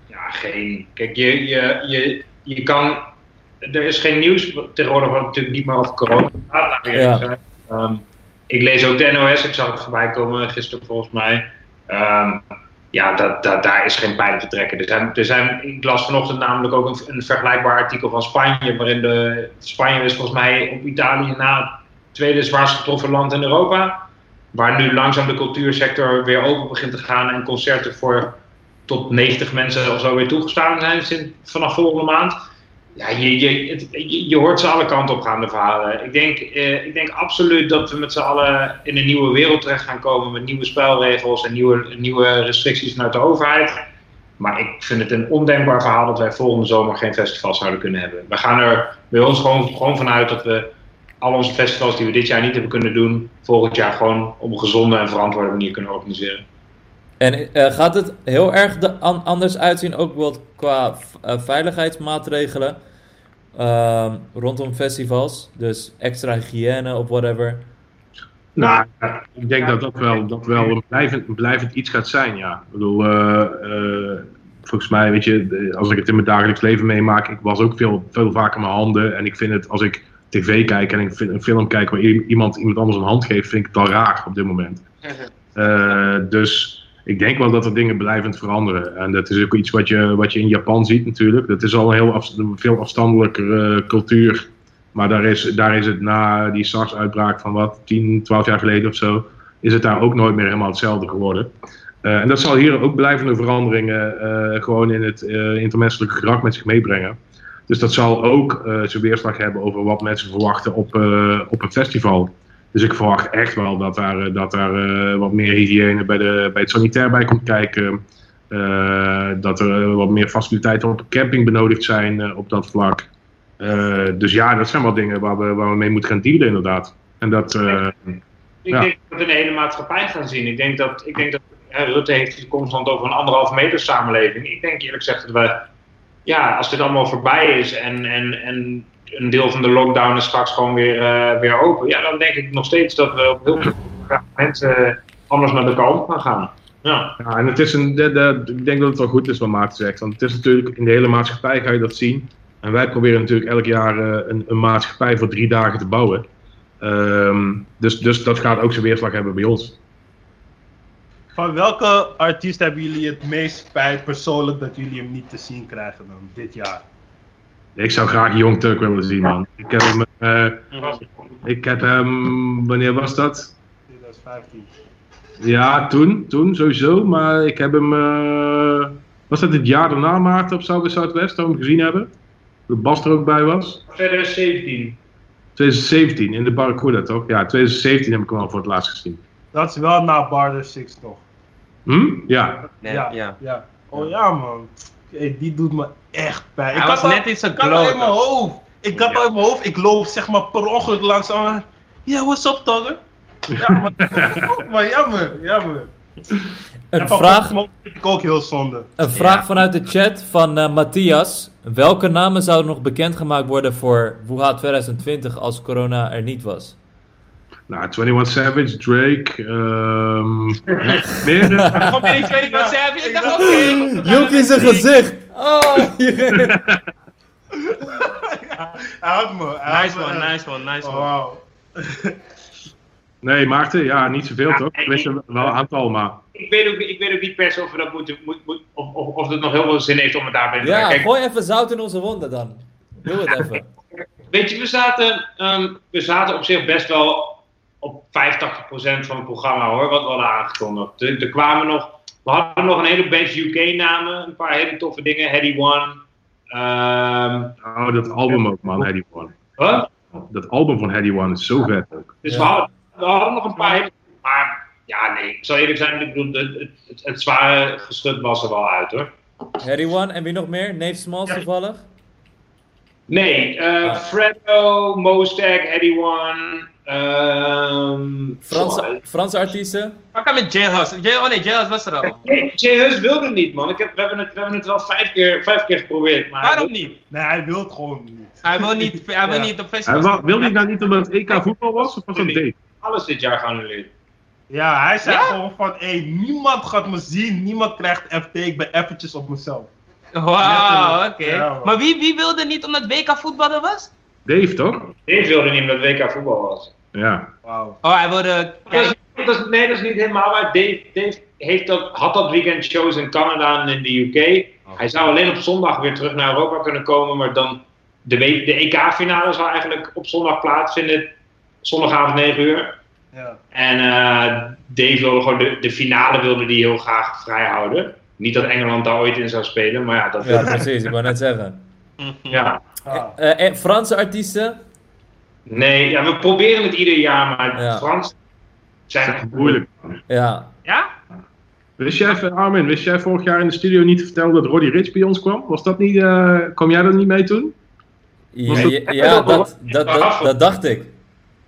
S5: Ja, geen. Kijk, je, je, je, je kan. Er is geen nieuws tegenwoordig wat natuurlijk niet meer over corona gaat.
S1: Ja.
S5: Ehm, ik lees ook de NOS, ik zag het voorbij komen gisteren volgens mij. Ehm, ja, dat, daar is geen pijn te trekken. Er zijn, er zijn, ik las vanochtend namelijk ook een, vergelijkbaar artikel van Spanje, waarin de, Spanje is volgens mij op Italië na het tweede zwaarst getroffen land in Europa. Waar nu langzaam de cultuursector weer open begint te gaan en concerten voor tot 90 mensen of zo weer toegestaan zijn vanaf volgende maand. Ja, je, je, je, hoort ze alle kanten op gaan, de verhalen. Ik denk, eh, ik denk absoluut dat we met z'n allen in een nieuwe wereld terecht gaan komen met nieuwe spelregels en nieuwe, nieuwe restricties vanuit de overheid. Maar ik vind het een ondenkbaar verhaal dat wij volgende zomer geen festivals zouden kunnen hebben. We gaan er bij ons gewoon, gewoon vanuit dat we al onze festivals die we dit jaar niet hebben kunnen doen, volgend jaar gewoon op een gezonde en verantwoorde manier kunnen organiseren.
S1: En eh, gaat het heel erg de- an- anders uitzien, ook wel qua eh, veiligheidsmaatregelen? Ehm, rondom festivals? Dus extra hygiëne of whatever.
S6: Nou, ik denk dat dat wel, dat wel een, blijvend, een blijvend iets gaat zijn, ja. Ik bedoel, eh, eh, volgens mij, weet je, de- als ik het in mijn dagelijks leven meemaak, ik was ook veel, veel vaker mijn handen. En ik vind het, als ik tv kijk en ik vind een film kijk waar iemand iemand anders een hand geeft, vind ik het al raar op dit moment. Eh, dus ik denk wel dat er dingen blijvend veranderen. En dat is ook iets wat je, wat je in Japan ziet natuurlijk. Dat is al een heel veel afstandelijker eh, cultuur. Maar daar is, daar is het na die SARS-uitbraak van wat, 10, 12 jaar geleden of zo, is het daar ook nooit meer helemaal hetzelfde geworden. Eh, en dat zal hier ook blijvende veranderingen eh, gewoon in het intermenselijke gedrag met zich meebrengen. Dus dat zal ook zijn weerslag hebben over wat mensen verwachten op, op een festival. Dus ik verwacht echt wel dat daar, eh, dat daar eh, wat meer hygiëne bij, de, bij het sanitair bij komt kijken. Eh, dat er wat meer faciliteiten op camping benodigd zijn op dat vlak. Dus ja, dat zijn wel dingen waar we, waar we mee moeten gaan dealen inderdaad. En dat,
S5: Ik
S6: Ja.
S5: denk dat we een hele maatschappij gaan zien. Ik denk dat, ik denk dat hè, Rutte heeft het constant over een anderhalve meter samenleving. Ik denk eerlijk gezegd dat we, ja, als dit allemaal voorbij is en, en, en een deel van de lockdown is straks gewoon weer, eh, weer open, ja, dan denk ik nog steeds dat we op heel veel mensen anders met elkaar om gaan gaan. Ja.
S6: Ja, en het is een, de, de- ik denk dat het wel goed is wat Maarten zegt. Want het is natuurlijk, in de hele maatschappij ga je dat zien. En wij proberen natuurlijk elk jaar eh, een, een maatschappij voor drie dagen te bouwen. Ehm, dus, dus dat gaat ook zijn weerslag hebben bij ons.
S3: Van welke artiest hebben jullie het meest spijt persoonlijk dat jullie hem niet te zien krijgen dan dit jaar?
S6: Ik zou graag Jong Turk willen zien, man. Ik heb hem, eh, ik heb hem wanneer was dat?
S3: 2015.
S6: Ja, toen, toen sowieso. Maar ik heb hem, eh, was dat het jaar daarna Maarten op South by Southwest, dat we hem gezien hebben? Dat Bas er ook bij was?
S5: 2017.
S6: 2017 in de Barracuda, toch? Ja, 2017 heb ik hem al voor het laatst gezien.
S3: Dat is wel na Barter Six toch?
S6: Hm? Ja.
S7: Nee,
S3: ja,
S7: ja.
S3: ja. Oh ja man. Hey, die doet me echt pijn.
S7: Hij was
S3: al-
S7: net in zijn
S3: ik had al in mijn hoofd. Ik had al in mijn hoofd. Ik loop zeg maar per ongeluk langs. aan. Ja, what's up, Togger? Ja, maar, maar jammer, jammer.
S1: Een vraag,
S3: ik ook heel zonde.
S1: een vraag vanuit de chat van eh, Matthias. Welke namen zouden nog bekendgemaakt worden voor Wuha 2020 als corona er niet was?
S6: Nou, 21 Savage, Drake, ehm meer.
S7: niet twee van Servië? Ik dacht, oké.
S1: Jokie zijn gezicht! Oh,
S3: had me.
S7: Nice one, nice one, nice
S3: Oh,
S7: one.
S3: wauw.
S6: Nee, Maarten, ja, niet zoveel toch? Ik wist er wel een aantal, maar.
S5: Ik weet, ook, ik weet ook niet per se of we dat moeten, moet, moet, of, of, of het nog heel veel zin heeft om het daarbij te doen.
S1: Ja,
S5: Kijk,
S1: gooi even zout in onze wonden dan. Doe het even.
S5: Weet je, we zaten, ehm, we zaten op zich best wel op 85% van het programma hoor, wat we hadden aangekondigd. Er, er kwamen nog, we hadden nog een hele batch UK-namen, een paar hele toffe dingen. Heady One. ehm
S6: Oh, dat album ook, man, Heady One.
S5: huh?
S6: Dat album van Heady One is zo vet ook.
S5: Dus
S1: Ja.
S5: we, hadden, we hadden nog een paar hele. Maar ja, nee, ik zal eerlijk zijn, ik bedoel, het, het, het, het zware geschut was er wel uit hoor.
S1: Harry One en wie nog meer? Nate Smalls toevallig?
S5: Nee, eh Freddo, Mostek, Heady One. Ehm
S1: Franse, Franse artiesten?
S7: Wat kan met Jailhouse? Jail, oh nee, Jailhouse was er al.
S5: Nee, Jay Hus wilde het niet, man. Ik heb, we, hebben het, we hebben het wel vijf keer, vijf keer geprobeerd. Maar
S7: Waarom niet?
S3: Nee, hij wil het gewoon niet.
S7: Hij wil niet, hij wil
S3: Ja.
S7: niet op
S6: Hij
S7: festivals.
S6: wa- wilde hij nou niet omdat het EK voetbal was, of was dat date?
S5: alles dit jaar geannuleerd.
S3: Ja, hij zei
S7: Ja?
S3: gewoon van, hé, niemand gaat me zien, niemand krijgt FT, ik ben eventjes op mezelf.
S7: Wauw, oké.
S3: Ja,
S7: maar wie, wie wilde niet omdat WK voetbal er was?
S6: Dave, toch?
S5: Dave wilde niet omdat WK voetbal was.
S6: Ja.
S3: Wauw.
S7: Oh, hij wilde...
S5: Dat is- nee, dat is niet helemaal waar. Dave, Dave heeft dat, had dat weekend shows in Canada en in de UK. Hij zou alleen op zondag weer terug naar Europa kunnen komen, maar dan de, de EK-finale zou eigenlijk op zondag plaatsvinden. Zondagavond 9 uur.
S3: Ja.
S5: En eh, Dave wilde gewoon de, de finale wilde die heel graag vrijhouden. Niet dat Engeland daar ooit in zou spelen, maar ja, dat
S1: Ja, precies, ik wou net zeggen.
S5: ja.
S3: Ah.
S1: Eh, eh, Franse artiesten?
S5: Nee, ja, we proberen het ieder jaar, maar
S1: Ja.
S5: Frans zijn
S6: is moeilijk.
S1: Ja.
S7: Ja?
S6: Wist jij, Armin, wist jij vorig jaar in de studio niet te vertellen dat Roddy Rich bij ons kwam? Was dat niet, eh kwam jij dat niet mee toen?
S1: Ja,
S6: dat-
S1: ja, ja, dat, dat, dat, dat dacht ik.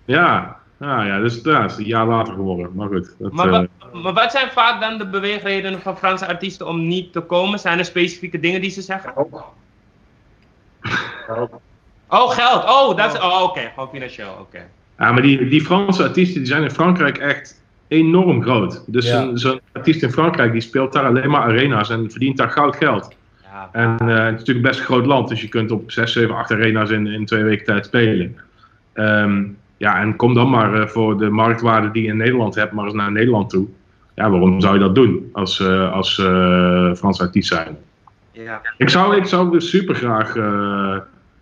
S6: Ja. Ah, ja, dus ja, dat is een jaar later geworden. Maar goed. Dat,
S7: Maar,
S6: eh,
S7: wat, maar wat zijn vaak dan de beweegredenen van Franse artiesten om niet te komen? Zijn er specifieke dingen die ze zeggen? Oh, geld. Oh, dat is... Oh, oké. Gewoon financieel. Oké.
S6: Ja, maar die, die Franse artiesten die zijn in Frankrijk echt enorm groot. Dus
S1: Ja.
S6: zo'n zo'n artiest in Frankrijk die speelt daar alleen maar arena's en verdient daar goud geld.
S7: Ja.
S6: En eh, het is natuurlijk best een groot land, dus je kunt op 6, 7, 8 arena's in, in twee weken tijd spelen. Ehm, ja, en kom dan maar eh, voor de marktwaarde die je in Nederland hebt, maar eens naar Nederland toe. Ja, waarom zou je dat doen als, eh als eh Frans artiest zijn?
S7: ja.
S6: Ik zou, ik zou dus super graag eh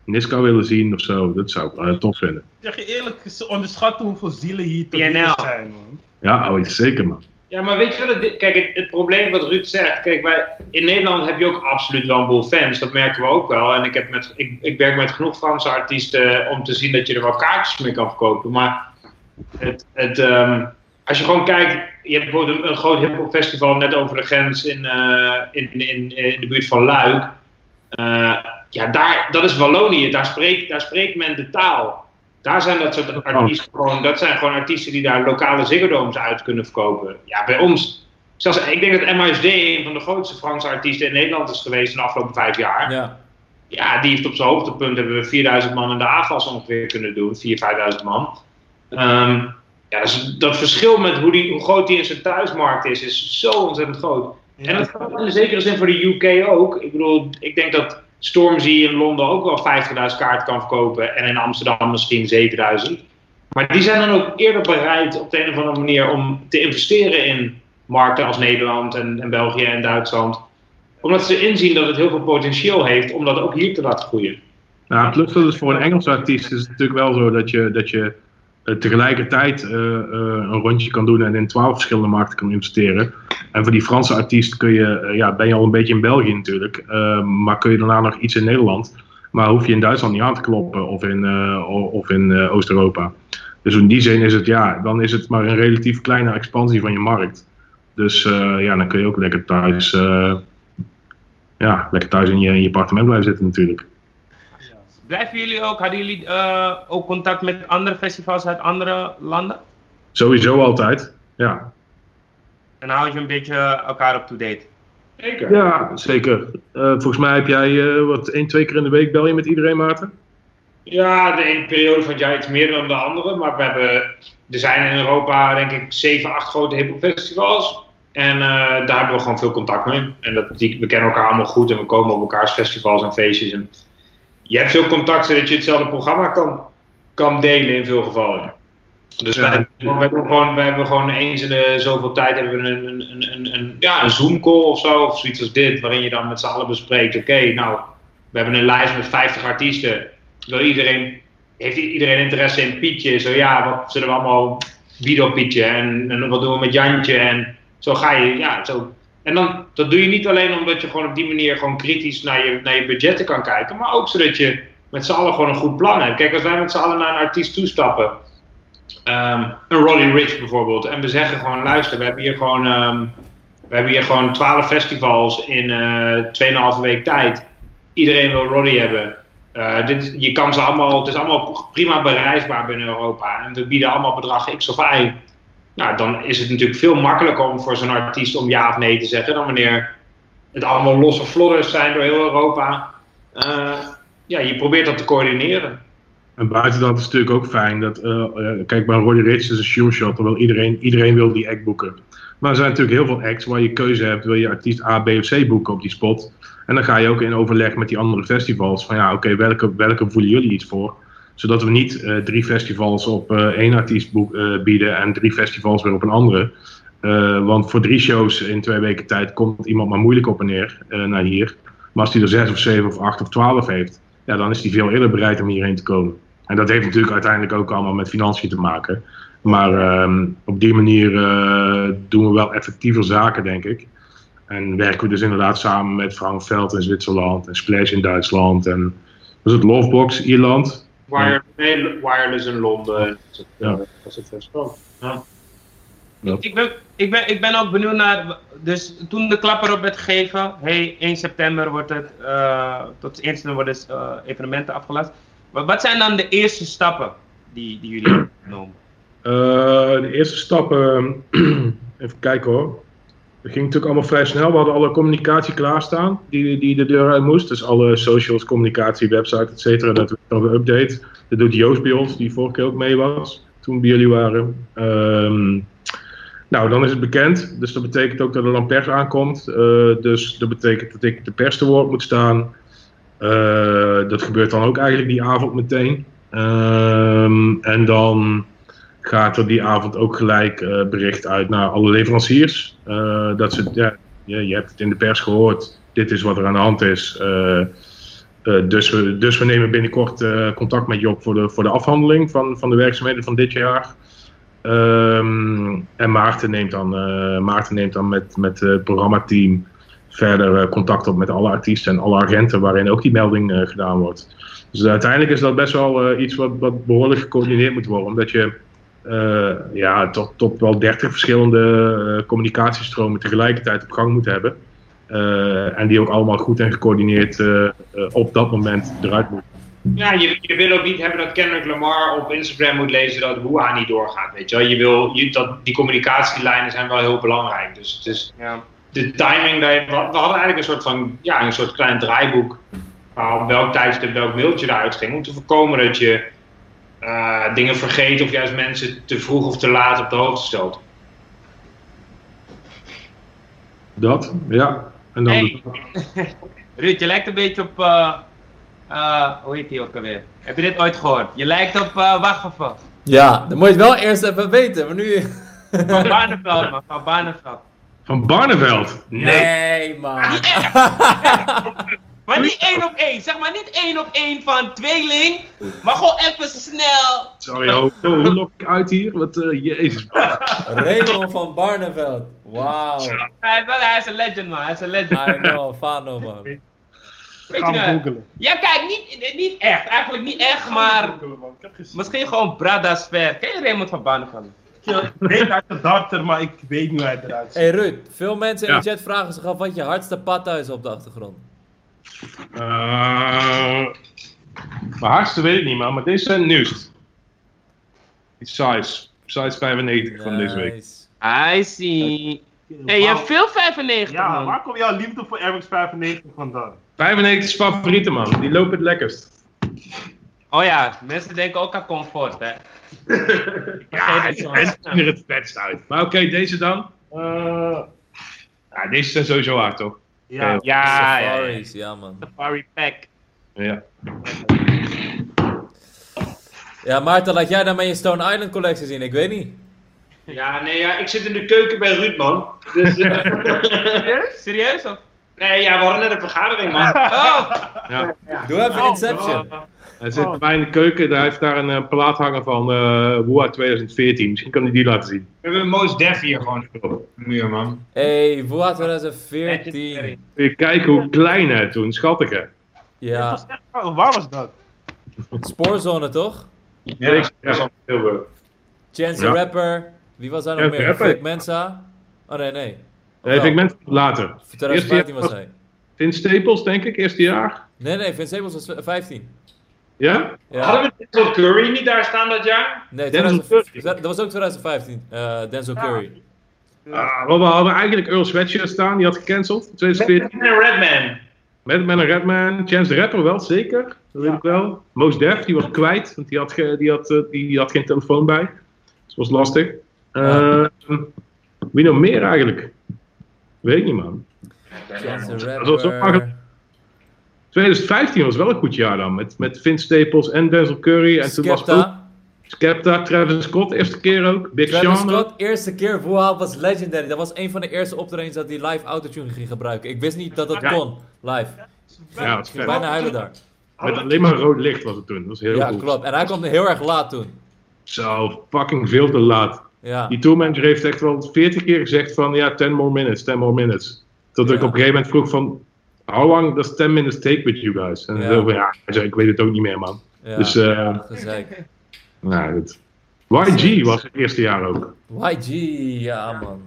S6: Niska willen zien of zo. Dat zou ik eh, tof vinden.
S3: Zeg je eerlijk, ze onderschatten hoeveel zielen hier te vinden zijn, man.
S6: Ja, oh, zeker man.
S5: Ja, maar weet je? Het, kijk, het, het probleem wat Ruud zegt. Kijk, wij, in Nederland heb je ook absoluut wel een boel fans. Dat merken we ook wel. En ik, heb met, ik, ik werk met genoeg Franse artiesten om te zien dat je er wel kaartjes mee kan verkopen. Maar het, het, ehm, als je gewoon kijkt. Je hebt bijvoorbeeld een, een groot hip-hop festival net over de grens in, eh, in, in, in de buurt van Luik. Eh, ja, daar, dat is Wallonië. Daar spreekt, daar spreekt men de taal. Daar zijn dat soort artiesten gewoon, dat zijn gewoon artiesten die daar lokale ziggodoms uit kunnen verkopen. Ja, bij ons, zelfs, ik denk dat MHSD een van de grootste Franse artiesten in Nederland is geweest in de afgelopen vijf jaar.
S1: Ja.
S5: Ja, die heeft op zijn hoogtepunt hebben we 4000 man in de AFAS ongeveer kunnen doen, 4.000, 5.000 man. Ehm, ja, dat, is- dat verschil met hoe, die, hoe groot die in zijn thuismarkt is, is zo ontzettend groot. En dat geldt in zekere zin voor de UK ook. Ik bedoel, ik denk dat Stormzy in Londen ook wel 50.000 kaarten kan verkopen. En in Amsterdam misschien 7.000. Maar die zijn dan ook eerder bereid op de een of andere manier om te investeren in markten als Nederland en, en België en Duitsland. Omdat ze inzien dat het heel veel potentieel heeft om dat ook hier te laten groeien.
S6: Nou, het lukt wel dus voor een Engelse artiest is het natuurlijk wel zo dat je, dat je tegelijkertijd eh, eh, een rondje kan doen en in twaalf verschillende markten kan investeren. En voor die Franse artiest kun je, eh, ja, ben je al een beetje in België natuurlijk, eh, maar kun je daarna nog iets in Nederland. Maar hoef je in Duitsland niet aan te kloppen of in, eh, of in eh, Oost-Europa. Dus in die zin is het, ja, dan is het maar een relatief kleine expansie van je markt. Dus eh, ja, dan kun je ook lekker thuis, eh, ja, lekker thuis in je, in je appartement blijven zitten natuurlijk.
S7: Blijven jullie ook, hadden jullie eh, ook contact met andere festivals uit andere landen?
S6: Sowieso altijd, ja.
S7: En houd je een beetje elkaar up-to-date?
S5: Zeker.
S6: Ja, zeker. Eh, volgens mij heb jij eh, wat één, twee keer in de week bel je met iedereen, Maarten?
S5: Ja, de ene periode van het jaar iets meer dan de andere. Maar we hebben, er zijn in Europa denk ik 7, 8 grote hip festivals. En eh, daar hebben we gewoon veel contact mee. En dat, die, we kennen elkaar allemaal goed en we komen op elkaars festivals en feestjes. En je hebt veel contact zodat je hetzelfde programma kan, kan delen in veel gevallen. Dus
S6: Ja.
S5: wij, we hebben gewoon, wij hebben gewoon eens in de zoveel tijd hebben we een, een, een, ja, een Zoom call of zo, of zoiets als dit, waarin je dan met z'n allen bespreekt, oké, nou, we hebben een lijst met 50 artiesten. Wil iedereen, heeft iedereen interesse in Pietje? Zo ja, wat zullen we allemaal op Pietje? En, en wat doen we met Jantje? En zo ga je, ja, zo. En dan, dat doe je niet alleen omdat je gewoon op die manier gewoon kritisch naar je, naar je budgetten kan kijken, maar ook zodat je met z'n allen gewoon een goed plan hebt. Kijk, als wij met z'n allen naar een artiest toestappen, ehm, een Roddy Rich bijvoorbeeld, en we zeggen gewoon, luister, we hebben hier gewoon, ehm, we hebben hier gewoon 12 festivals in eh 2,5 week tijd. Iedereen wil Roddy hebben. Eh, dit, je kan ze allemaal, het is allemaal prima bereisbaar binnen Europa. En we bieden allemaal bedrag X of Y. Nou, dan is het natuurlijk veel makkelijker om voor zo'n artiest om ja of nee te zeggen. Dan wanneer het allemaal losse flodders zijn door heel Europa. Eh, ja, je probeert dat te coördineren.
S6: En buiten dat is het natuurlijk ook fijn dat, eh, eh, kijk, bij Roddy Rich is een sure shot, wil iedereen, iedereen wil die act boeken. Maar er zijn natuurlijk heel veel acts waar je keuze hebt, wil je artiest A, B of C boeken op die spot. En dan ga je ook in overleg met die andere festivals van ja, oké, welke, welke voelen jullie iets voor? Zodat we niet eh, drie festivals op eh, één artiest eh, bieden en drie festivals weer op een andere. Want voor drie shows in twee weken tijd komt iemand maar moeilijk op en neer naar hier. Maar als hij er zes of zeven of acht of twaalf heeft, ja, dan is hij veel eerder bereid om hierheen te komen. En dat heeft natuurlijk uiteindelijk ook allemaal met financiën te maken. Maar ehm, op die manier doen we wel effectiever zaken, denk ik. En werken we dus inderdaad samen met Frankfurt in Zwitserland en Splash in Duitsland. En was het Lovebox Ierland?
S5: Wire, nee, wireless in Londen. Dat is het,
S6: Ja.
S5: dat is het festival. Ja.
S7: Ik ben, ik, ben, ik ben ook benieuwd naar. Dus toen de klap erop werd gegeven. Hey, 1 september wordt het. eh, tot 1 september worden eh, evenementen afgelast. Wat, wat zijn dan de eerste stappen die, die jullie hebben genomen?
S6: Eh, de eerste stappen, even kijken hoor. Dat ging natuurlijk allemaal vrij snel. We hadden alle communicatie klaarstaan die, die de deur uit moest. Dus alle socials, communicatie, website, et cetera. Dat werd dan geüpdate. Dat doet Joost bij ons, die vorige keer ook mee was. Toen bij jullie waren. Ehm, nou, dan is het bekend. Dus dat betekent ook dat er dan pers aankomt. Eh, dus dat betekent dat ik de pers te woord moet staan. Eh, dat gebeurt dan ook eigenlijk die avond meteen. Ehm, en dan gaat er die avond ook gelijk eh, bericht uit naar alle leveranciers. Eh, dat ze, ja, je, hebt het in de pers gehoord, dit is wat er aan de hand is. Eh, dus, we, dus we nemen binnenkort contact met Job voor de, voor de afhandeling van, van de werkzaamheden van dit jaar. Ehm, en Maarten neemt dan, Maarten neemt dan met, met het programmateam verder contact op met alle artiesten en alle agenten waarin ook die melding gedaan wordt. Dus uiteindelijk is dat best wel iets wat, wat behoorlijk gecoördineerd moet worden, omdat je uh, ja, tot, tot wel 30 verschillende uh, communicatiestromen tegelijkertijd op gang moet hebben. Uh, en die ook allemaal goed en gecoördineerd op dat moment eruit moeten.
S5: Ja, je, je wil ook niet hebben dat Kendrick Lamar op Instagram moet lezen dat Wuha niet doorgaat. Weet je, wel? je wil, je, dat, die communicatielijnen zijn wel heel belangrijk. Dus het is ja. de timing. Dat we hadden eigenlijk een soort van ja, een soort klein draaiboek. op welk tijdstip welk mailtje eruit ging. Om te voorkomen dat je uh, dingen vergeet of juist mensen te vroeg of te laat op de hoogte stelt.
S6: Dat, ja. En dan
S7: hey. Ruud, je lijkt een beetje op. Uh, uh, hoe heet die ook alweer? Heb je dit ooit gehoord? Je lijkt op. wacht even.
S1: Ja, dan moet je het wel eerst even weten, maar nu.
S7: Van Barneveld, man. Van Barneveld.
S6: Van Barneveld?
S1: Nee, nee man.
S7: Maar niet één op één. Zeg maar niet één op één van tweeling. Maar gewoon even snel.
S6: Sorry, hoe, hoe lok ik uit hier? Wat, uh, jezus.
S1: Raymond van Barneveld. Wauw.
S7: Hij, hij, is een legend, man. Hij is een legend.
S1: I know, Fano, man.
S3: Weet Gaan
S7: je,
S3: googelen.
S7: Ja, kijk, niet, niet echt. Eigenlijk niet echt, maar... Misschien gewoon Brada's Fair. Ken je Raymond van Barneveld?
S3: Ik weet uit de darter, maar ik weet niet hoe hij eruit ziet.
S1: Hey Ruud, veel mensen in de chat vragen zich af wat je hardste pad is op de achtergrond.
S6: Uh, mijn hardste weet ik niet, man, maar deze zijn nieuwst. Die size. Size 95 van deze week.
S7: I see. Hey, je hebt veel 95,
S3: Ja,
S7: man.
S3: waar komt jouw liefde voor Max 95 vandaan?
S6: 95 is favoriete, man. Die lopen het lekkerst.
S7: Oh ja, mensen denken ook aan comfort, hè.
S6: Ja, het ziet er het vetst uit. Maar oké, deze dan? Uh, ja, deze zijn sowieso hard, toch?
S3: Ja,
S7: ja, ja,
S1: Safaris, ja, man.
S7: Safari Pack.
S6: Ja.
S1: Ja, Maarten, laat jij dan je Stone Island collectie zien? Ik weet niet.
S5: Ja, nee, ja, ik zit in de keuken bij Ruud, man. Dus, uh...
S7: Serieus? Serieus? Of?
S5: Nee, ja, we hadden net een vergadering, man.
S7: Oh!
S6: Ja.
S1: Doe even Inception.
S6: Hij zit bij in de keuken, daar heeft daar een uh, plaat hangen van uh, Woa 2014. Misschien kan hij die laten zien.
S5: We hebben Most Def hier gewoon op de muur, man.
S1: Hey, Woa 2014.
S6: Even kijken hoe klein hij toen, schattig hè?
S1: Ja.
S3: Waar was dat?
S1: Spoorzone, toch?
S6: Ja, ja. ja.
S1: Chance the Rapper. Wie was daar nog meer? Vic Mensa? Oh nee, nee.
S6: Nee, ben later.
S1: Voor 2015
S6: Eerste
S1: was hij.
S6: Vince Staples, denk ik, eerste jaar.
S1: Nee, nee, Vince Staples was 15.
S6: Ja?
S1: Ja.
S5: Hadden we Denzel Curry niet daar staan dat jaar?
S1: Nee,
S6: Denzel
S1: 2000
S6: Curry.
S1: dat was ook 2015. eh Denzel Curry.
S6: Ah, we hadden eigenlijk Earl Sweatshirt staan, die had gecanceld in 2014.
S5: En Redman.
S6: Met, met een Redman, Chance the Rapper wel, zeker. Dat weet ik wel. Most Def, die was kwijt, want die had, ge- die had, eh, die had geen telefoon bij. Dus dat was lastig. Eh, wie nog meer eigenlijk? Weet ik niet, man.
S1: Chance the
S6: Dat was ook
S1: Rapper.
S6: Makkelijk. 2015 was wel een goed jaar dan, met, met Vince Staples en Denzel Curry. En toen was ook
S1: Skepta.
S6: Skepta, Travis Scott, eerste keer ook. Big
S1: Travis
S6: Sean.
S1: Scott, eerste keer, Woeha was legendary. Dat was een van de eerste optredens dat hij live autotune ging gebruiken. Ik wist niet dat dat
S6: Ja.
S1: kon, live.
S6: Ja, dat is
S1: bijna huilen daar.
S6: Met alleen maar rood licht was het toen. Dat was heel
S1: Ja,
S6: goed.
S1: klopt. En hij kwam heel erg laat toen.
S6: Zo, fucking veel te laat.
S1: Ja.
S6: Die tourmanager heeft echt wel 40 keer gezegd van ja, 10 more minutes, 10 more minutes. Tot ik op een gegeven moment vroeg van, how long does 10 minutes take with you guys? En
S1: Ja.
S6: ja. Van, ja, hij zei, ik weet het ook niet meer man.
S1: ja.
S6: Dus, eh
S1: Gezeik.
S6: nou goed. YG was het eerste jaar ook.
S1: YG, ja man.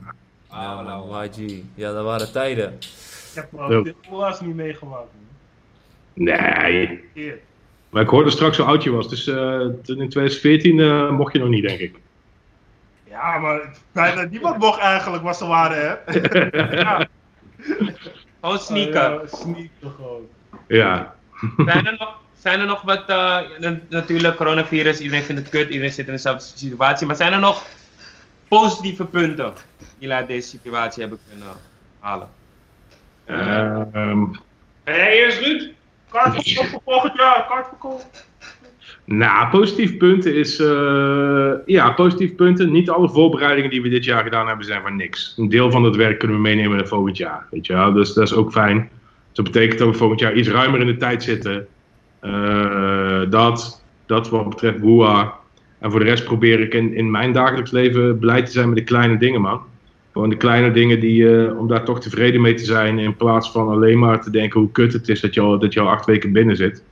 S1: Ja man, YG. Ja, dat waren tijden.
S3: Ik heb uh, dit was niet meegemaakt. man.
S6: Nee. Maar ik hoorde straks hoe oud je was, dus eh, toen in 2014 eh, mocht je nog niet, denk ik.
S3: Ja, maar bijna niemand mocht eigenlijk wat ze waren, hè? ja.
S7: Gewoon sneaken.
S3: Uh, sneaken gewoon.
S6: Ja.
S7: Zijn er nog, zijn er nog wat, uh, natuurlijk coronavirus, iedereen vindt het kut, iedereen zit in dezelfde situatie, maar zijn er nog positieve punten die uit deze situatie hebben kunnen halen?
S6: Uh, um,
S5: en jij eerst, Ruud?
S3: Kaartverkoop voor volgend jaar, kaartverkoop.
S6: Nou, positief punten is. Uh, ja, positief punten. Niet alle voorbereidingen die we dit jaar gedaan hebben zijn van niks. Een deel van het werk kunnen we meenemen naar volgend jaar. Weet je wel? Dus dat is ook fijn. Dat betekent dat we volgend jaar iets ruimer in de tijd zitten. Uh, dat, dat wat betreft WOA. En voor de rest probeer ik in, in mijn dagelijks leven blij te zijn met de kleine dingen, man. Gewoon de kleine dingen die, uh, om daar toch tevreden mee te zijn. In plaats van alleen maar te denken hoe kut het is dat je al, dat je al acht weken binnen zit.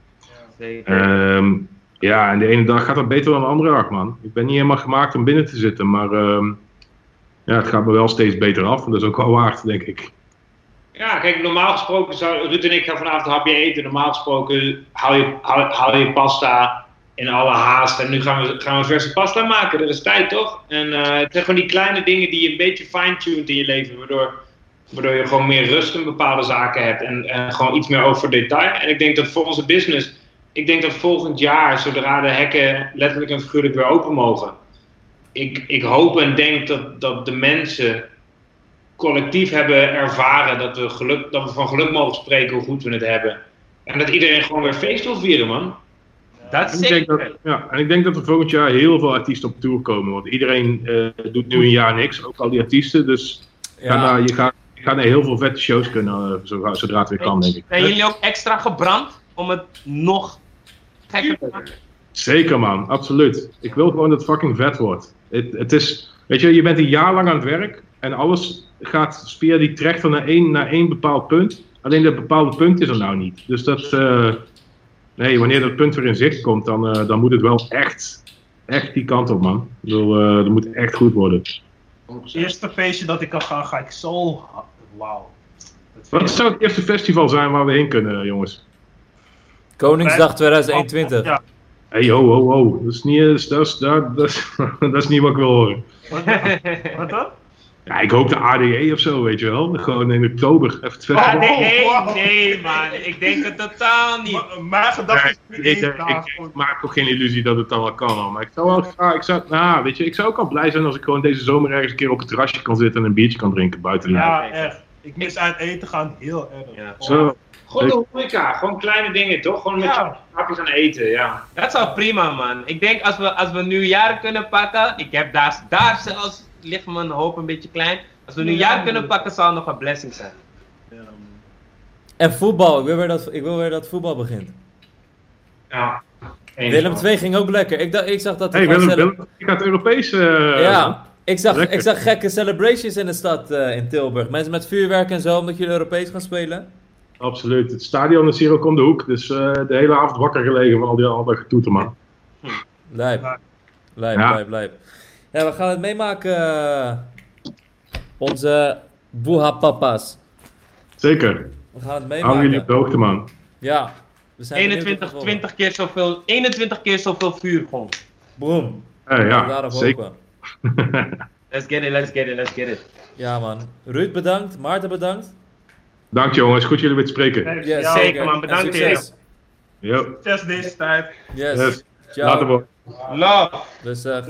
S6: Ja, um, ja, en de ene dag gaat dat beter dan de andere dag, man. Ik ben niet helemaal gemaakt om binnen te zitten, maar um, ja, het gaat me wel steeds beter af. En dat is ook wel waard, denk ik.
S5: Ja, kijk, normaal gesproken zou Ruud en ik gaan vanavond een hapje eten. Normaal gesproken haal je, haal, je pasta in alle haast. En nu gaan we, gaan we verse pasta maken. Dat is tijd, toch? En uh, het zijn gewoon die kleine dingen die je een beetje fine-tuned in je leven. Waardoor, waardoor je gewoon meer rust in bepaalde zaken hebt. En, en gewoon iets meer over detail. En ik denk dat voor onze business... Ik denk dat volgend jaar, zodra de hekken letterlijk en figuurlijk weer open mogen... Ik, ik hoop en denk dat, dat de mensen collectief hebben ervaren dat we, geluk, dat we van geluk mogen spreken hoe goed we het hebben. En dat iedereen gewoon weer feest wil vieren, man.
S7: Dat
S6: en, ik denk dat, ja, en ik denk dat er volgend jaar heel veel artiesten op tour komen. Want iedereen uh, doet nu een jaar niks, ook al die artiesten. Dus ja. je, gaat, je gaat naar heel veel vette shows kunnen, uh, zodra, zodra het weer kan, denk ik.
S7: Zijn jullie ook extra gebrand om het nog gekker te maken?
S6: Zeker, man, absoluut. Ik wil gewoon dat het fucking vet wordt. Het, het is, weet je, je bent een jaar lang aan het werk en alles gaat via die trechter naar één, naar één bepaald punt. Alleen dat bepaalde punt is er nou niet. Dus dat, uh, nee, wanneer dat punt weer in zicht komt, dan, uh, dan moet het wel echt, echt die kant op, man. Ik bedoel, uh, dat moet echt goed worden.
S3: Het eerste feestje dat ik kan gaan, ga ik zo. Wauw.
S6: Wat zou het eerste festival zijn waar we heen kunnen, jongens?
S1: Koningsdag 2021.
S3: Ja.
S6: Hey, ho, ho, ho. Dat is niet, dat is, dat is, dat is, dat is niet wat ik wil horen.
S3: Wat, dan?
S6: Ja, ik hoop de ADE of zo, weet je wel. Gewoon in oktober. Even festival.
S7: ADE? Oh, Nee, man. Ik denk het totaal niet.
S3: Maar, mijn gedachte is
S6: nee, ik, ik, ik, ik, maak ook geen illusie dat het dan wel kan. Al. Maar ik zou wel graag, ik zou, nou, weet je, ik zou ook al blij zijn als ik gewoon deze zomer ergens een keer op het terrasje kan zitten en een biertje kan drinken buiten.
S3: Ja, echt. Ik mis uit eten gaan heel erg.
S7: Ja.
S6: Zo.
S5: Gewoon de horeca, gewoon kleine dingen toch? Gewoon met
S3: Ja.
S5: hapjes aan eten, ja.
S7: Dat zou prima, man. Ik denk als we, als we nu jaren kunnen pakken. Ik heb daar, daar zelfs ligt mijn hoop een beetje klein. Als we nu
S3: Ja,
S7: jaren kunnen pakken, zal het nog een blessing zijn.
S1: En voetbal, ik wil weer dat, ik wil weer dat voetbal begint.
S5: ja. Eens,
S1: Willem
S5: man.
S1: 2 ging ook lekker. Ik, dacht, ik zag dat
S6: Hey, Willem, ik ga het Europees. eh,
S1: Ja, ik zag,
S6: Lekker.
S1: ik zag gekke celebrations in de stad eh, in Tilburg. Mensen met vuurwerk en zo, omdat jullie Europees gaan spelen.
S6: Absoluut. Het stadion is hier ook om de hoek. Dus eh, de hele avond wakker gelegen van al die al dat getoeter, man.
S1: Lijp.
S3: Ja.
S1: Lijp,
S6: Ja.
S1: lijp, lijp. Ja, we gaan het meemaken. eh, onze Boeha papa's.
S6: Zeker.
S1: We gaan het
S6: Hou jullie op
S1: meemaken.
S6: de hoogte, man.
S1: Ja. We zijn benieuwd
S7: 21,
S1: wat er
S7: 20 keer zoveel, 21 keer zoveel vuur gewoon.
S1: Boom.
S6: Eh,
S1: Laten we
S6: ja, zeker.
S7: Let's get it, let's get it, let's get it.
S1: Ja, man. Ruud bedankt. Maarten bedankt.
S6: Dank jongens, goed jullie weer te spreken.
S1: Yes,
S3: Ja,
S7: zeker, man. Bedankt,
S1: succes.
S6: Yo.
S3: Succes deze tijd.
S1: Yes.
S6: Yes. Later, boy.
S7: Love.
S1: Dus eh,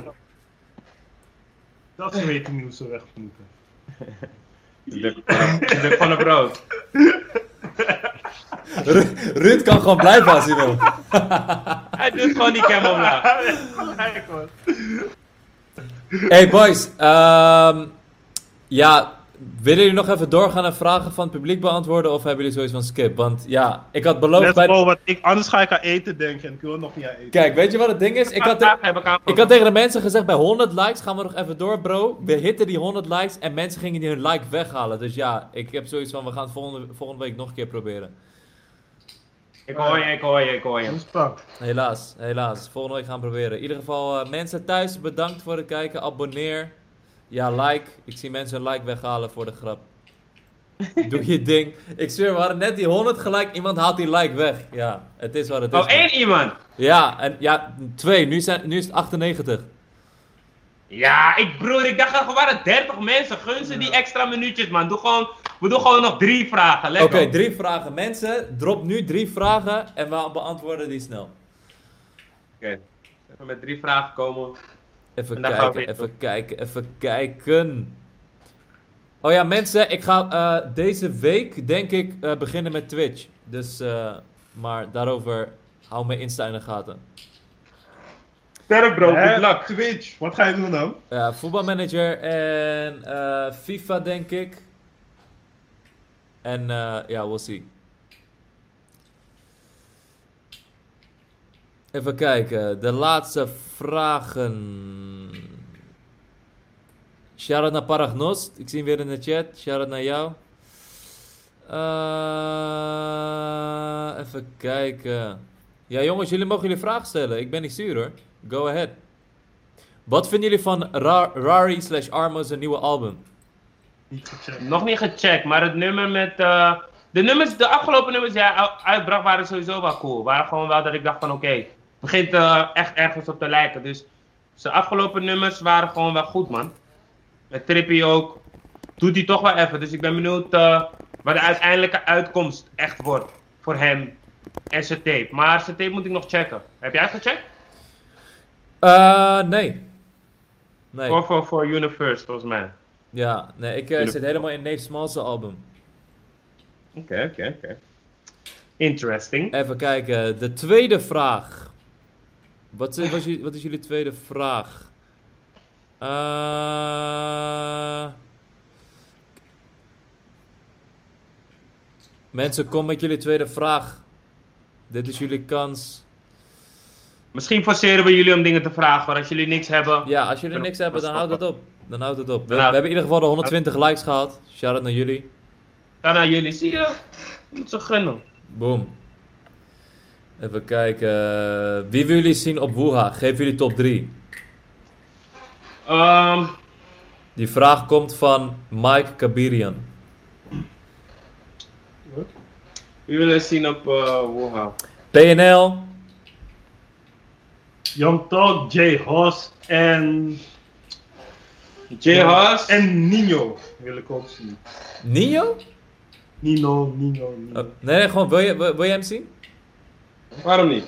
S3: Dat ze weten niet hoe ze weg moeten.
S7: Ik ben van een brood.
S1: Ru- Ruud kan gewoon blijven als hij wil.
S7: Hij doet gewoon die cam omlaag.
S3: Gelijk hoor.
S1: Hey boys, ehm, ja, willen jullie nog even doorgaan en vragen van het publiek beantwoorden of hebben jullie zoiets van skip? Want ja, ik had beloofd
S3: Let's
S1: bij...
S3: go, want ik, anders ga ik aan eten denken en ik wil nog niet aan eten.
S1: Kijk, weet je wat het ding is? Ik had, te-
S7: ik
S1: had tegen de mensen gezegd, bij 100 likes gaan we nog even door bro. We hitten die 100 likes en mensen gingen die hun like weghalen. Dus ja, ik heb zoiets van, we gaan het volgende, volgende week nog een keer proberen.
S7: Ik hoor je, ik hoor je, ik hoor je.
S1: Helaas, helaas. Volgende week gaan we proberen. In ieder geval, eh, mensen thuis, bedankt voor het kijken. Abonneer. Ja, like. Ik zie mensen een like weghalen voor de grap. Doe je ding. Ik zweer, we hadden net die 100 gelijk. Iemand haalt die like weg. Ja, het is wat het is.
S7: Oh, één iemand.
S1: Ja, en ja, twee. Nu, zijn, nu is het 98.
S2: Ja, ik broer, ik dacht er waren 30 mensen. Gun ze die extra minuutjes, man. Doe gewoon, we doen gewoon nog drie vragen.
S1: Oké, drie vragen. Mensen, drop nu drie vragen en we beantwoorden die snel.
S2: Oké. Even met drie vragen komen.
S1: Even kijken, even kijken, even kijken. Oh ja, mensen, ik ga eh, deze week, denk ik, eh, beginnen met Twitch. Dus, eh, maar daarover hou mijn Insta in de gaten.
S2: Sterk bro, good luck.
S3: Twitch, wat ga je doen dan?
S1: Ja, voetbalmanager en eh, FIFA, denk ik. En eh, ja, we'll see. Even kijken, de laatste vragen. Shout-out naar Paragnost. Ik zie hem weer in de chat. Shout-out naar jou. Eh, even kijken. Ja, jongens, jullie mogen jullie vragen stellen. Ik ben niet zuur hoor. Go ahead. Wat vinden jullie van Ra Rari slash Armo's nieuwe album?
S2: Nog niet gecheckt, maar het nummer met. eh, de, nummers, de afgelopen nummers die hij uitbracht waren sowieso wel cool. Waren gewoon wel dat ik dacht van oké, begint eh, echt ergens op te lijken. Dus zijn afgelopen nummers waren gewoon wel goed man. Met Trippy ook. Doet hij toch wel even. Dus ik ben benieuwd eh, wat de uiteindelijke uitkomst echt wordt voor hem en zijn tape. Maar zijn tape moet ik nog checken. Heb jij het gecheckt?
S1: Eh, nee. Nee.
S2: Voor, voor, voor Universe volgens mij.
S1: Ja, nee, ik zit helemaal in Nate Smalls album.
S2: Oké, oké, oké. Interesting.
S1: Even kijken, de tweede vraag. Wat is, wat is, jullie- wat is jullie tweede vraag? Eh, Mensen, kom met jullie tweede vraag. Dit is jullie kans.
S2: Misschien forceren we jullie om dingen te vragen, maar als jullie niks hebben.
S1: Ja, als jullie niks hebben, dan houdt het op. Dan houdt het op. We,
S2: Ja.
S1: we hebben in ieder geval de 120 likes gehad. Shout-out naar jullie.
S2: Dan naar jullie. Zie je? Je moet ze gunnen.
S1: Boom. Even kijken. Wie willen jullie zien op Wuha? Geef jullie top 3.
S2: Ehm,
S1: Die vraag komt van Mike Kabirian.
S2: wie willen zien op uh, Wuha?
S1: PNL.
S3: Young Talk, Jay Hoss en...
S2: Jay Haas.
S3: En Nino wil ik ook zien.
S1: Nio?
S3: Nino, Nino, Nino.
S1: Oh, nee, nee, gewoon, wil je, wil, wil je hem zien?
S2: Waarom niet?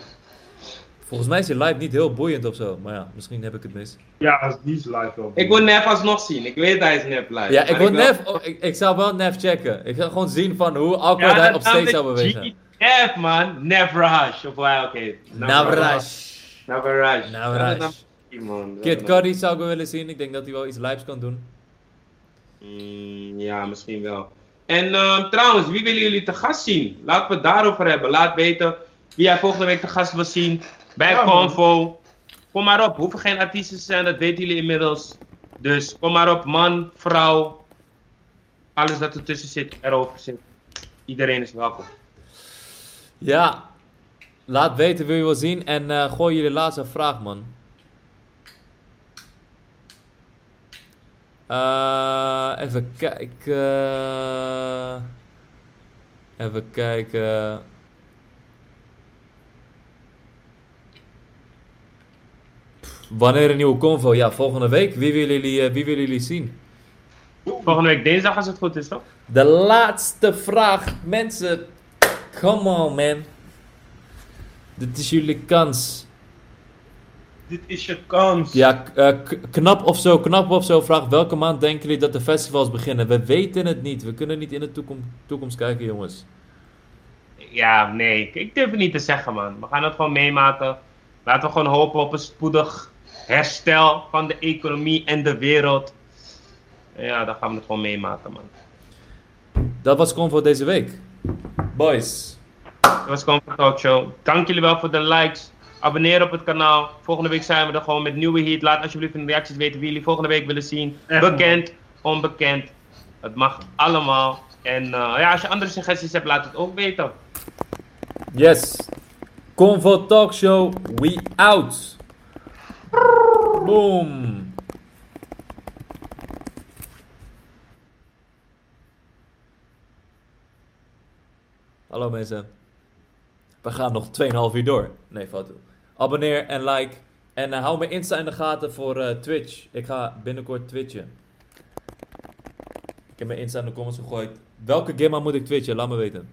S1: Volgens mij is hij live niet heel boeiend of zo. Maar ja, misschien heb ik het mis.
S3: Ja, die is live wel.
S2: Ik wil Nef alsnog zien. Ik weet hij is Nef live.
S1: Ja, ik wil Nef... oh, ik, ik zou wel Nef checken. Ik ga gewoon zien van hoe awkward
S2: Ja,
S1: hij
S2: dat
S1: op stage
S2: sounds
S1: zou bewegen.
S2: Nef man. Nef Raj. Of waar, oké. Dat een- man. Dat
S1: Kid Cudi zou ik wel willen zien. Ik denk dat hij wel iets lives kan doen.
S2: Mm, ja, misschien wel. En ehm, trouwens, wie willen jullie te gast zien? Laten we het daarover hebben. Laat weten wie jij volgende week te gast wil zien bij
S3: Ja, man.
S2: Convo. Kom maar op. Hoeven geen artiesten te zijn, dat weten jullie inmiddels. Dus kom maar op, man, vrouw. Alles dat ertussen zit, erover zit. Iedereen is welkom.
S1: Ja. Laat weten wie je wil zien. En eh, gooi jullie laatste vraag, man. Eh, even kijken. Even kijken. Wanneer een nieuwe convo? Ja, volgende week. Wie willen jullie, eh, wie willen jullie zien?
S2: Volgende week dinsdag als het goed is, toch?
S1: De laatste vraag. Mensen, come on man. Dit is jullie kans.
S3: Dit is je kans.
S1: Ja, eh, knap of zo, knap of zo vraagt welke maand denken jullie dat de festivals beginnen? We weten het niet. We kunnen niet in de toekom- toekomst kijken, jongens.
S2: Ja, nee. Ik- Ik durf het niet te zeggen, man. We gaan het gewoon meemaken. Laten we gewoon hopen op een spoedig herstel van de economie en de wereld. Ja, dan gaan we het gewoon meemaken, man.
S1: Dat was Convo deze week. Boys.
S2: Dat was gewoon voor Talk Show. Dank jullie wel voor de likes. Abonneer op het kanaal. Volgende week zijn we er gewoon met nieuwe heat. Laat alsjeblieft in de reacties weten wie jullie volgende week willen zien.
S3: Echt,
S2: Bekend, onbekend. Het mag allemaal. En eh, ja, als je andere suggesties hebt, laat het ook weten.
S1: Yes. Convo Talk Show, we out. Boom. Hallo mensen. We gaan nog 2,5 uur door. Nee, foto. Abonneer en like. En hou mijn Insta in de gaten voor Twitch. Ik ga binnenkort twitchen. Ik heb mijn Insta in de comments gegooid. Welke game moet ik twitchen? Laat me weten.